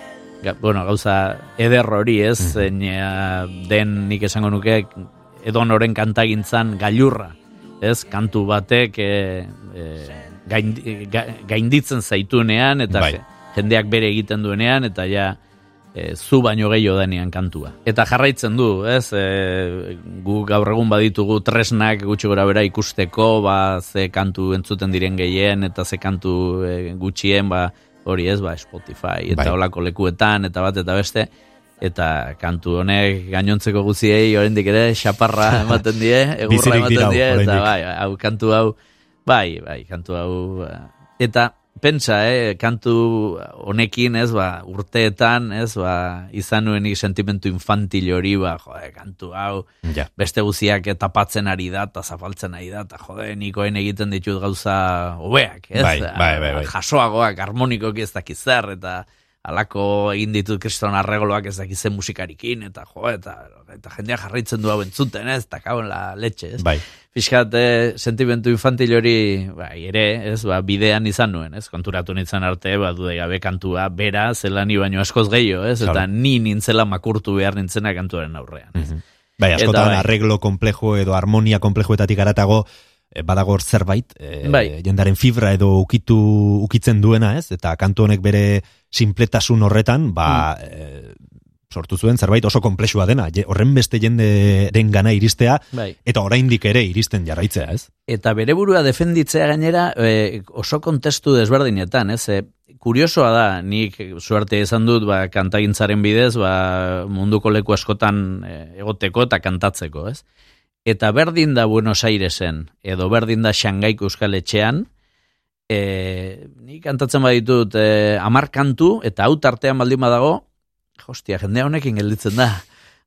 ga, bueno, gauza eder hori, ez? Mm den nik esango nuke, edon oren kantagintzan gailurra, ez? Kantu batek e, e, gain, ga, gainditzen zaitunean, eta Bai. jendeak bere egiten duenean, eta ja, e, zu baino gehiago denean kantua. Eta jarraitzen du, ez? E, gu gaur egun baditugu tresnak gutxi gora bera ikusteko, ba, ze kantu entzuten diren gehien, eta ze kantu e, gutxien, ba, hori ez, ba, Spotify, eta Bai. olako lekuetan, eta bat, eta beste, eta kantu honek gainontzeko guziei oraindik ere xaparra ematen die, egurra ematen die, eta bai, hau kantu hau, bai, bai, kantu hau, eh, eta pentsa, eh, kantu honekin, ez, ba, urteetan, ez, ba, izan nuenik sentimentu infantil hori, ba, jode, kantu hau, Ja. beste guziak tapatzen ari da, eta zapaltzen ari da, eta jode, nikoen egiten ditut gauza hobeak, ez? Bai, bai, bai, bai. Jasoagoak, harmonikoki ez dakiz zer, eta alako egin ditut kriston arregloak ez dakiz zen musikarikin, eta jo, eta, eta jendeak jarraitzen du hau entzuten, ez? Eta kauen la letxe, ez? Bai. Fiskat, eh, sentimentu infantil hori, bai, ere, ez, ba, bidean izan nuen, ez, konturatu nintzen arte, ba, dude gabe kantua, bera, zela ni baino askoz gehiago, ez, eta Claro. ni nintzela makurtu behar nintzena kantuaren aurrean, ez. Bai, askotan bai. arreglo komplejo edo harmonia komplejoetatik aratago eh, badagor zerbait, eh, Bai. jendaren fibra edo ukitu ukitzen duena, ez? Eta kantu honek bere sinpletasun horretan, ba, Mm. eh, sortu zuen zerbait oso konplexua dena, horren beste jende den gana iristea, Bai. eta oraindik ere iristen jarraitzea, ez? Eta bere burua defenditzea gainera e, oso kontestu desberdinetan, ez? E, kuriosoa da, nik suerte izan dut ba, kantagintzaren bidez ba, munduko leku askotan e, egoteko eta kantatzeko, ez? Eta berdin da Buenos Airesen, edo berdin da Shangaiko Euskal Etxean, e, nik kantatzen baditut e, amar kantu, eta hau tartean baldin badago, hostia, jendea honekin gelditzen da.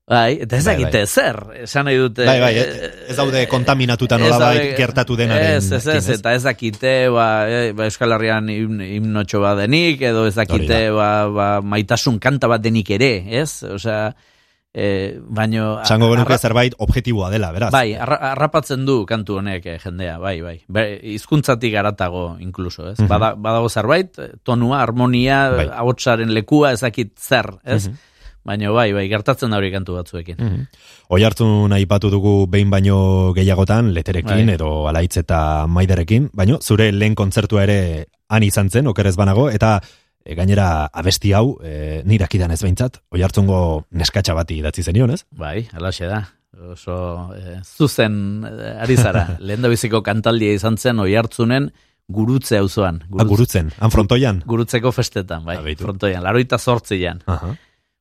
Bai, eta ez Bai, dakite bai. zer, esan nahi dute... Bai, bai, ez, daude kontaminatuta ez nolabait daude- gertatu denaren. Ez, ez, ez, eta ez dakite, ba, e, ba Euskal Herrian him- himnotxo bat denik, edo ez dakite, ba, ba, maitasun kanta bat denik ere, ez? Osea, e, baino... Zango genuke zerbait objektiboa dela, beraz. Bai, arra, arrapatzen du kantu honek eh, jendea, bai, bai. Hizkuntzatik aratago, inkluso, ez? Mhm. Bada, badago zerbait, eh, tonua, harmonia, Bai. ahotsaren lekua, ez dakit zer, ez? Mhm. Baina bai, bai, gertatzen da hori kantu batzuekin. Mhm. Oi hartzun aipatu dugu behin baino gehiagotan, leterekin Bai. edo alaitz eta maiderekin, baino zure lehen kontzertua ere han izan zen, okerez banago, eta e, gainera abesti hau, e, nirakidan ez behintzat, oi hartzungo neskatxa bati idatzi zenion, ez? Bai, alaxe da. Oso eh, zuzen eh, ari zara. Lehen da biziko kantaldia izan zen oi hartzunen gurutze auzoan. Ah, gurutzen, han frontoian. Gurutzeko festetan, bai, beitu. frontoian. Laroita sortzian. Aha.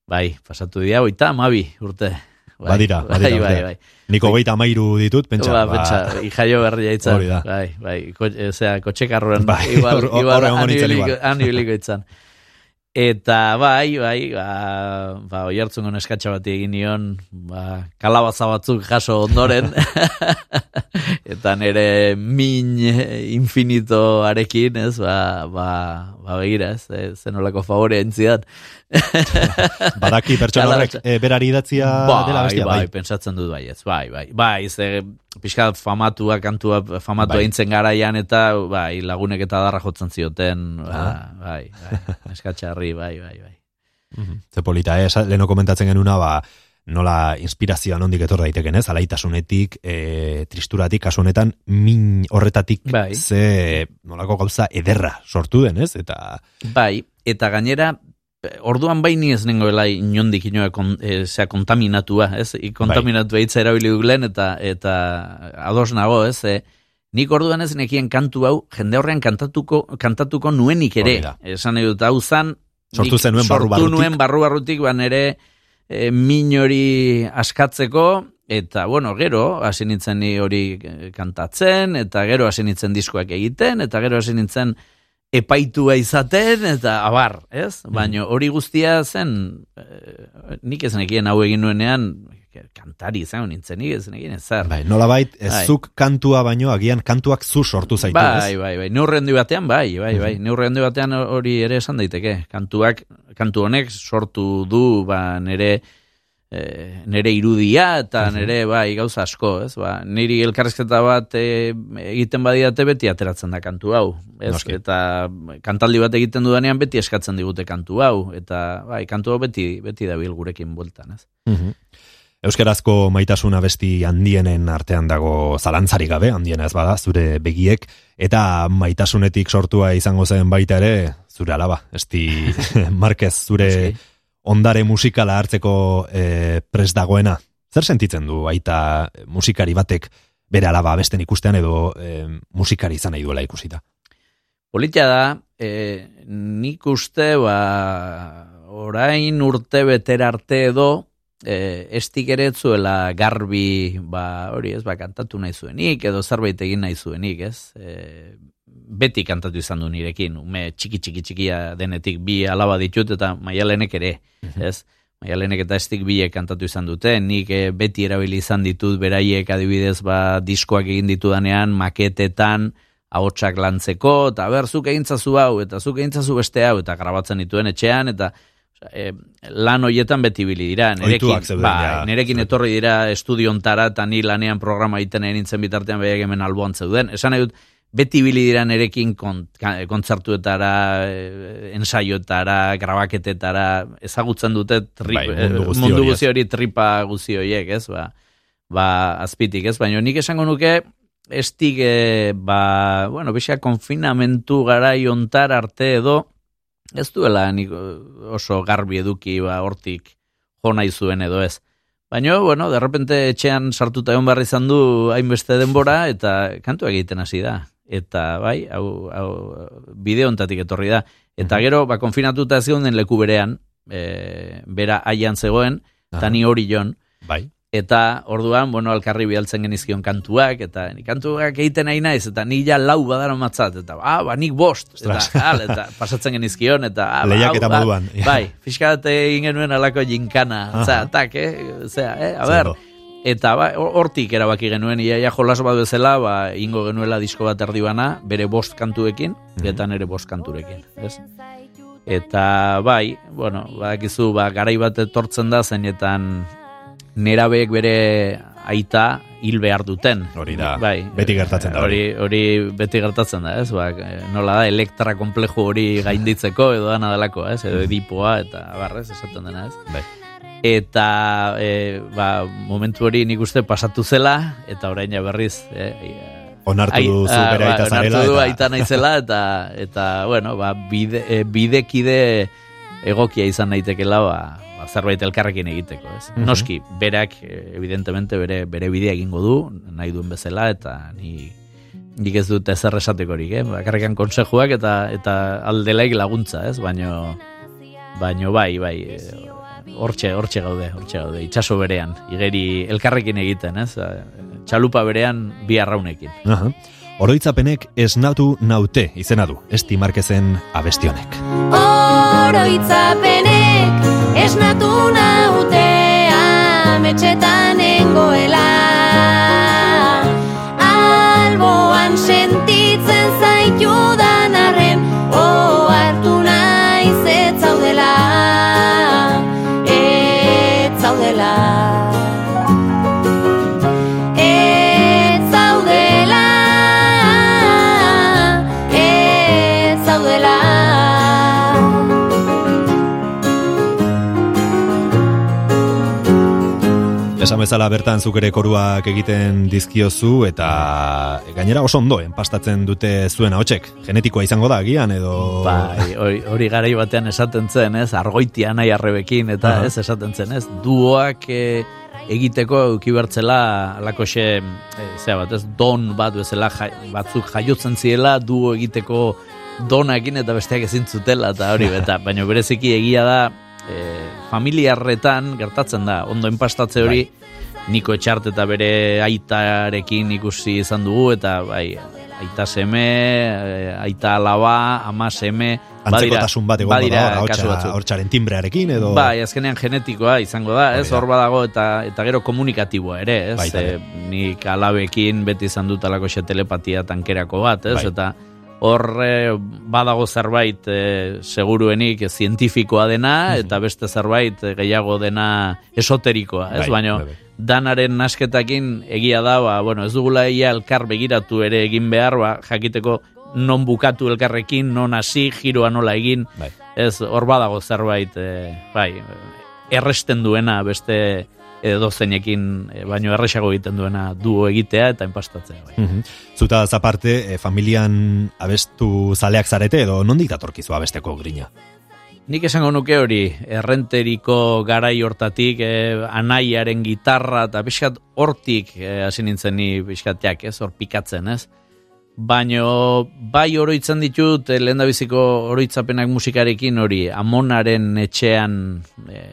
Bai, pasatu dira, oita amabi urte. Bai, Badira, bai, badira, bai, badira. bai. Niko hogeita amairu ditut, pentsa. ba, pentsa, ijaio berria itzan. Hori da. Bai, bai, ko, e, zera, kotxekarroen, Bai, igual, hor- hor- igual, hor egongo han nintzen igual. han ibiliko itzan. Eta bai, bai, ba, ba oi hartzungo neskatxa bat egin nion, ba, kalabaza batzuk jaso ondoren, eta nire min infinito arekin, ez, ba, ba, ba begira, ez, e, zenolako favorea entzidan. Badaki pertsona horrek e, berari idatzia dela bestia, bai, bai. pentsatzen dut bai, ez, bai, bai, bai, ze, pixka famatua, kantua famatua Bai. garaian, eta, bai, lagunek eta darra jotzen zioten, Ah. bai, bai, eskatxarri, bai, bai, bai. Mhm. Ze polita, eh? Esa- leheno komentatzen genuna, ba, nola inspirazioa nondik etor daiteken, ez? Alaitasunetik, e, tristuratik, kasu honetan, min horretatik, Bai. ze nolako gauza ederra sortu den, ez? Eta, Bai, eta gainera, eh, orduan baini ez nengoela inondik inoa kon, e, zea kontaminatua, ez? I, kontaminatua hitza erabili lehen, eta, eta ados nago, ez? E, nik orduan ez nekien kantu hau, jende horrean kantatuko, kantatuko nuenik ere. Esan nahi dut, hau zan, Sortu zenuen barru sortu barrutik. nuen barru barrutik, ban ere, e, min hori askatzeko, eta, bueno, gero, hasi nintzen ni hori eh, kantatzen, eta gero hasi nintzen diskoak egiten, eta gero hasi nintzen epaitua izaten, eta abar, ez? Mm. Baina hori guztia zen, eh, nik ez nekien hau egin nuenean, kantari izan nintzen, nik ez nekien ezer. bai, nolabait, ez Bai. zuk kantua baino, agian kantuak zu sortu zaitu, Bai, ez? bai, bai. Neurre handi batean, bai, bai, bai. Neurre handi batean hori ere esan daiteke. Kantuak, kantu honek sortu du, ba, nere, e, nere irudia eta nere, bai, gauza asko, ez? Ba, niri elkarrezketa bat e, egiten badiate beti ateratzen da kantu hau, ez? Noski. Eta kantaldi bat egiten dudanean beti eskatzen digute kantu hau, eta, bai, kantu hau beti, beti dabil gurekin bueltan, ez? Mhm. Euskarazko maitasuna besti handienen artean dago zalantzarik gabe, handiena ez bada, zure begiek, eta maitasunetik sortua izango zen baita ere, zure alaba, esti Marquez, zure Noski. Ondare musikala hartzeko e, pres dagoena. Zer sentitzen du aita musikari batek bere alaba abesten ikustean edo e, musikari izan nahi duela ikusita? Politia da, e, nik uste, ba, orain urte betera arte edo, e, estik ere zuela garbi, ba, hori ez, ba, kantatu nahi zuenik, edo zerbait egin nahi zuenik, ez? E, beti kantatu izan du nirekin, ume txiki txiki txikia denetik bi alaba ditut eta maialenek ere, ez? Maialenek eta estik biek kantatu izan dute, nik e, beti erabili izan ditut beraiek adibidez ba, diskoak egin ditudanean, maketetan, ahotsak lantzeko, eta ber, zuk egintzazu hau, eta zuk egintzazu beste hau, eta grabatzen dituen etxean, eta e, lan hoietan beti bili dira. Nerekin, bai, ja. nerekin etorri dira estudiontara, eta ni lanean programa egiten egin nintzen bitartean behiak hemen alboan zeuden. Esan nahi dut, beti bili dira nerekin kontzertuetara, e, ensaioetara, grabaketetara, ezagutzen dute trip, Bai, eh, mundu guzti mundu hori, ez? guzti hori tripa guzti horiek, ez, ba, ba, azpitik, ez, baina nik esango nuke, estik, e, ba, bueno, bixia konfinamentu garai ontar arte edo, ez duela nik oso garbi eduki, ba, hortik jo nahi zuen edo ez. Baina, bueno, derrepente etxean sartuta egon barri izan du hainbeste denbora eta kantu egiten hasi da. Eta bai, hau, hau bideo ontatik etorri da. Eta gero, ba, konfinatuta ez geunden leku berean, e, bera aian zegoen, eta ni hori jon. Bai. Eta orduan, bueno, alkarri bialtzen genizkion kantuak, eta ni kantuak egiten nahi naiz, eta ni ja lau badaro matzat, eta ah, ba, nik bost, eta, al, eta pasatzen genizkion, eta ah, ba, hau, ba, moduan. Bai, fiskat egin genuen alako jinkana, Aha. za, tak, eh, zera, eh, a ber. Eta ba, hor- hortik erabaki genuen, iaia jolas bat bezala, ba, ingo genuela disko bat erdibana, bere bost kantuekin, Mhm. eta nere bost kanturekin, ez? Eta bai, bueno, badakizu, ba, garai bat etortzen da zeinetan nerabeek bere aita hil behar duten. Hori da, bai, beti gertatzen da Hori, hori beti gertatzen da, ez? Ba, nola da, elektra komplejo hori gainditzeko edo dana delako, ez? Edo edipoa eta barrez, esaten dena, ez? Bai. Eta e, ba, momentu hori nik uste pasatu zela, eta orain berriz... E, Onartu duzu ah, bere aita zarela, Onartu du eta- aita naizela, eta, eta bueno, ba, bide, e, bidekide egokia izan naitekela, ba, ba, zerbait elkarrekin egiteko, ez? Mhm. Noski, berak, e, evidentemente, bere, bere bidea egingo du, nahi duen bezala, eta ni nik ez dut ezer esatekorik, eh? Bakarrikan konsejuak eta eta aldelaik laguntza, ez? Baino, baino bai, bai, e, hortxe, hortxe gaude, hortxe gaude, itxaso berean, igeri elkarrekin egiten, ez? Txalupa berean bi arraunekin. Aha. Oroitzapenek esnatu naute izena du, esti markezen abestionek. Oroitzapenek esnatu nautea metxetan nengoela bezala bertan zuk ere koruak egiten dizkiozu eta gainera oso ondo enpastatzen dute zuen ahotsek. Genetikoa izango da agian edo Bai, hori, hori garai batean esaten zen, ez? Argoitia nahi arrebekin, eta Aha. ez esaten zen, ez? Duoak e, egiteko eukibertzela alakoxe, e, zera bat, ez? Don bat bezala jai, batzuk jaiotzen ziela duo egiteko donakin eta besteak ezin zutela eta hori beta, baina bereziki egia da e, familiarretan gertatzen da, ondo enpastatze hori Niko Etxart eta bere aitarekin ikusi izan dugu eta bai, aita seme, eh, aita alaba, ama seme, antzekotasun bat egongo badira da hor, kasu ahotsa- batzuk. ahortsaren timbrearekin edo Bai, azkenean genetikoa izango da, ez? Hor badago eta eta gero komunikatiboa ere, ez? Ere. E, nik alabekin beti izan dut alako telepatia tankerako bat, ez? Bai. Eta hor badago zerbait eh, seguruenik zientifikoa dena eta beste zerbait eh, gehiago dena esoterikoa, ez? Bai, Baina bai, bai. Danaren nasketakin egia da, ba, bueno, ez dugula ia elkar begiratu ere egin behar, ba, jakiteko non bukatu elkarrekin, non hasi, giroa nola egin, Bai. ez hor badago zerbait, e, bai, erresten duena beste edo zeinekin e, baino erresago egiten duena duo egitea eta enpastatzea. Bai. Mhm. Zuta aparte, e, familian abestu zaleak zarete edo nondik datorkizu abesteko grina? Nik esango nuke hori, errenteriko garai hortatik, e, anaiaren gitarra, eta pixkat hortik e, hasi nintzen ni pixkatiak, ez, hor pikatzen, ez? Baino, bai oroitzen ditut, e, lehen oroitzapenak musikarekin hori, amonaren etxean e,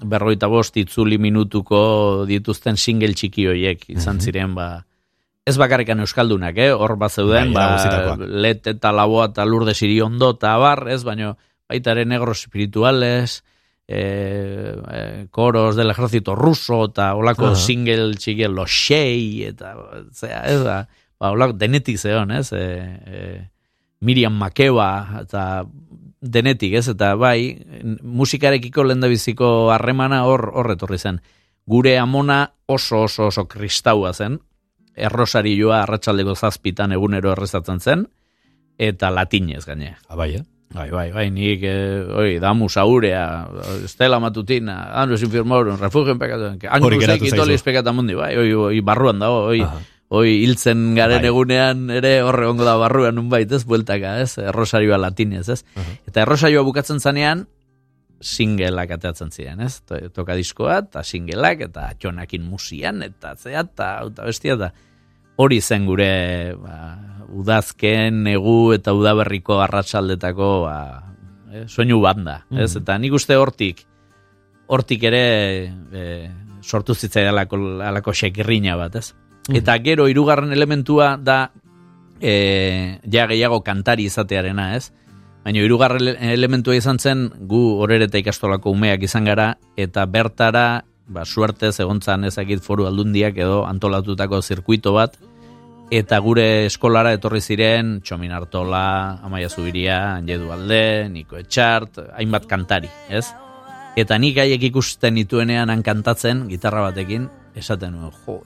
berroita bost itzuli minutuko dituzten single txiki hoiek izan ziren, ba, ez bakarrikan euskaldunak, eh? hor bat zeuden, Bai, ba, nagusitakoak. let eta laboa eta lurde siri ondo eta abar, ez, baino, baita ere negros espirituales, eh, eh, koros del ejército ruso, eta olako Aha. single txiki, los shei, eta, zera, ez da, ba, olako denetik zeon, ez, e, e, Miriam Makeba, eta denetik, ez, eta bai, musikarekiko lendabiziko harremana hor hor etorri zen. Gure amona oso oso oso kristaua zen, errosarioa arratsaldeko zazpitan egunero errezatzen zen, eta latinez gaine. Abai, eh? Bai, bai, bai, nik, eh, oi, damus aurea, estela matutina, anus infirmorum, refugio en pecado, Hori anus geratu ekitolis zaizu. pecatamundi, bai, oi, oi, barruan dago, oi, Aha. oi, hiltzen garen Bai. egunean ere horre ongo da barruan unbait, ez, bueltaka, ez, errosarioa latinez, ez, eta errosarioa bukatzen zanean, singleak ateatzen ziren, ez? To- Toka diskoa, eta singleak, eta jonakin musian, eta zea, eta bestia, eta hori zen gure ba, udazken, negu eta udaberriko arratsaldetako ba, eh, soinu banda, ez? Mhm. Eta nik uste hortik, hortik ere e, sortu zitzaidalako alako xekirrina bat, ez? Eta gero hirugarren elementua da e, ja gehiago kantari izatearena, ez? Baina hirugarren ele- elementua izan zen gu horereta ikastolako umeak izan gara eta bertara ba suertez egontzan ezakit foru aldundiak edo antolatutako zirkuito bat eta gure eskolara etorri ziren Txomin Artola, Amaia Zubiria, Anjedu Alde, Niko Etxart, hainbat kantari, ez? Eta nik haiek ikusten nituenean han kantatzen, gitarra batekin, esaten nuen, jo,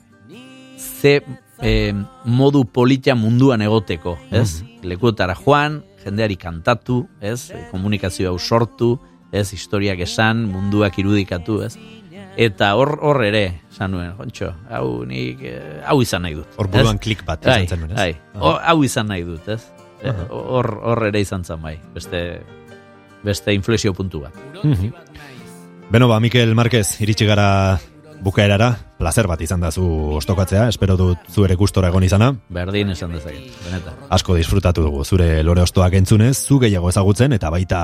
ze eh, modu politia munduan egoteko, ez? Lekuetara joan, jendeari kantatu, ez? Komunikazio hau sortu, ez? Historiak esan, munduak irudikatu, ez? Eta hor hor ere, esan nuen, jontxo, hau nik, eh, hau izan nahi dut. Hor buruan ez? klik bat Bai, izan zen, ez? bai. Aha. Ho- hau izan nahi dut, ez? Eh. Hor hor ere izan zen bai, beste beste inflexio puntu bat. Mhm. Beno, ba, Mikel Marquez, iritsi gara bukaerara, placer bat izan da zu ostokatzea, espero dut zu ere gustora egon izana. Berdin esan dezaket, benetan. Asko disfrutatu dugu zure lore ostoak entzunez, zu gehiago ezagutzen eta baita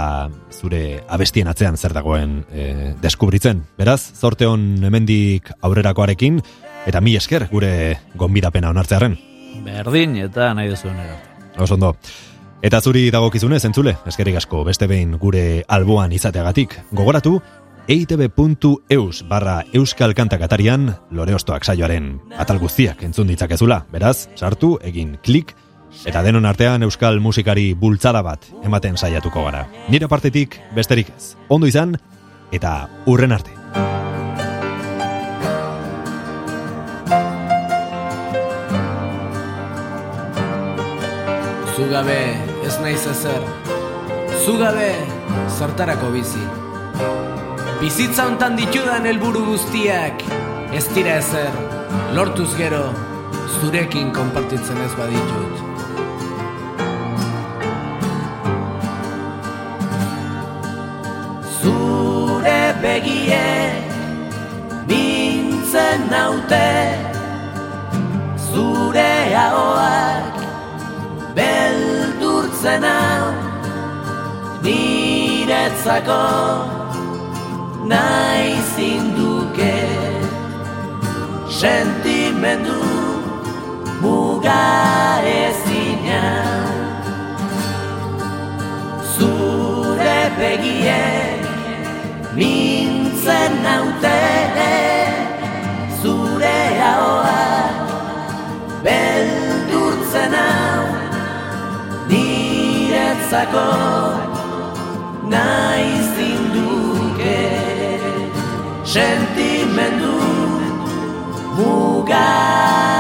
zure abestien atzean zer dagoen e, deskubritzen. Beraz, zorte hon hemendik aurrerakoarekin eta mi esker gure gonbidapena onartzearen. Berdin eta nahi duzuen ere. Oso ondo. Eta zuri dagokizunez, entzule, eskerrik asko beste behin gure alboan izateagatik. Gogoratu, eitb.eus barra euskal kantakatarian lore ostoak saioaren atal guztiak entzun ditzakezula. Beraz, sartu, egin klik, eta denon artean euskal musikari bultzada bat ematen saiatuko gara. Nire partetik besterik ez. Ondo izan, eta urren arte. Zugabe ez naiz ezer Zugabe zertarako bizi Bizitza hontan ditudan helburu guztiak Ez dira ezer Lortuz gero Zurekin konpartitzen ez baditut. Zure begie Mintzen naute Zure ahoak Beldurtzen hau Niretzako Nahi zinduke Sentimendu Muga ezina Zure begiek Mintzen naute Zure ahoak Beldurtzen hau Niretzako Nahi Sentimendu Muga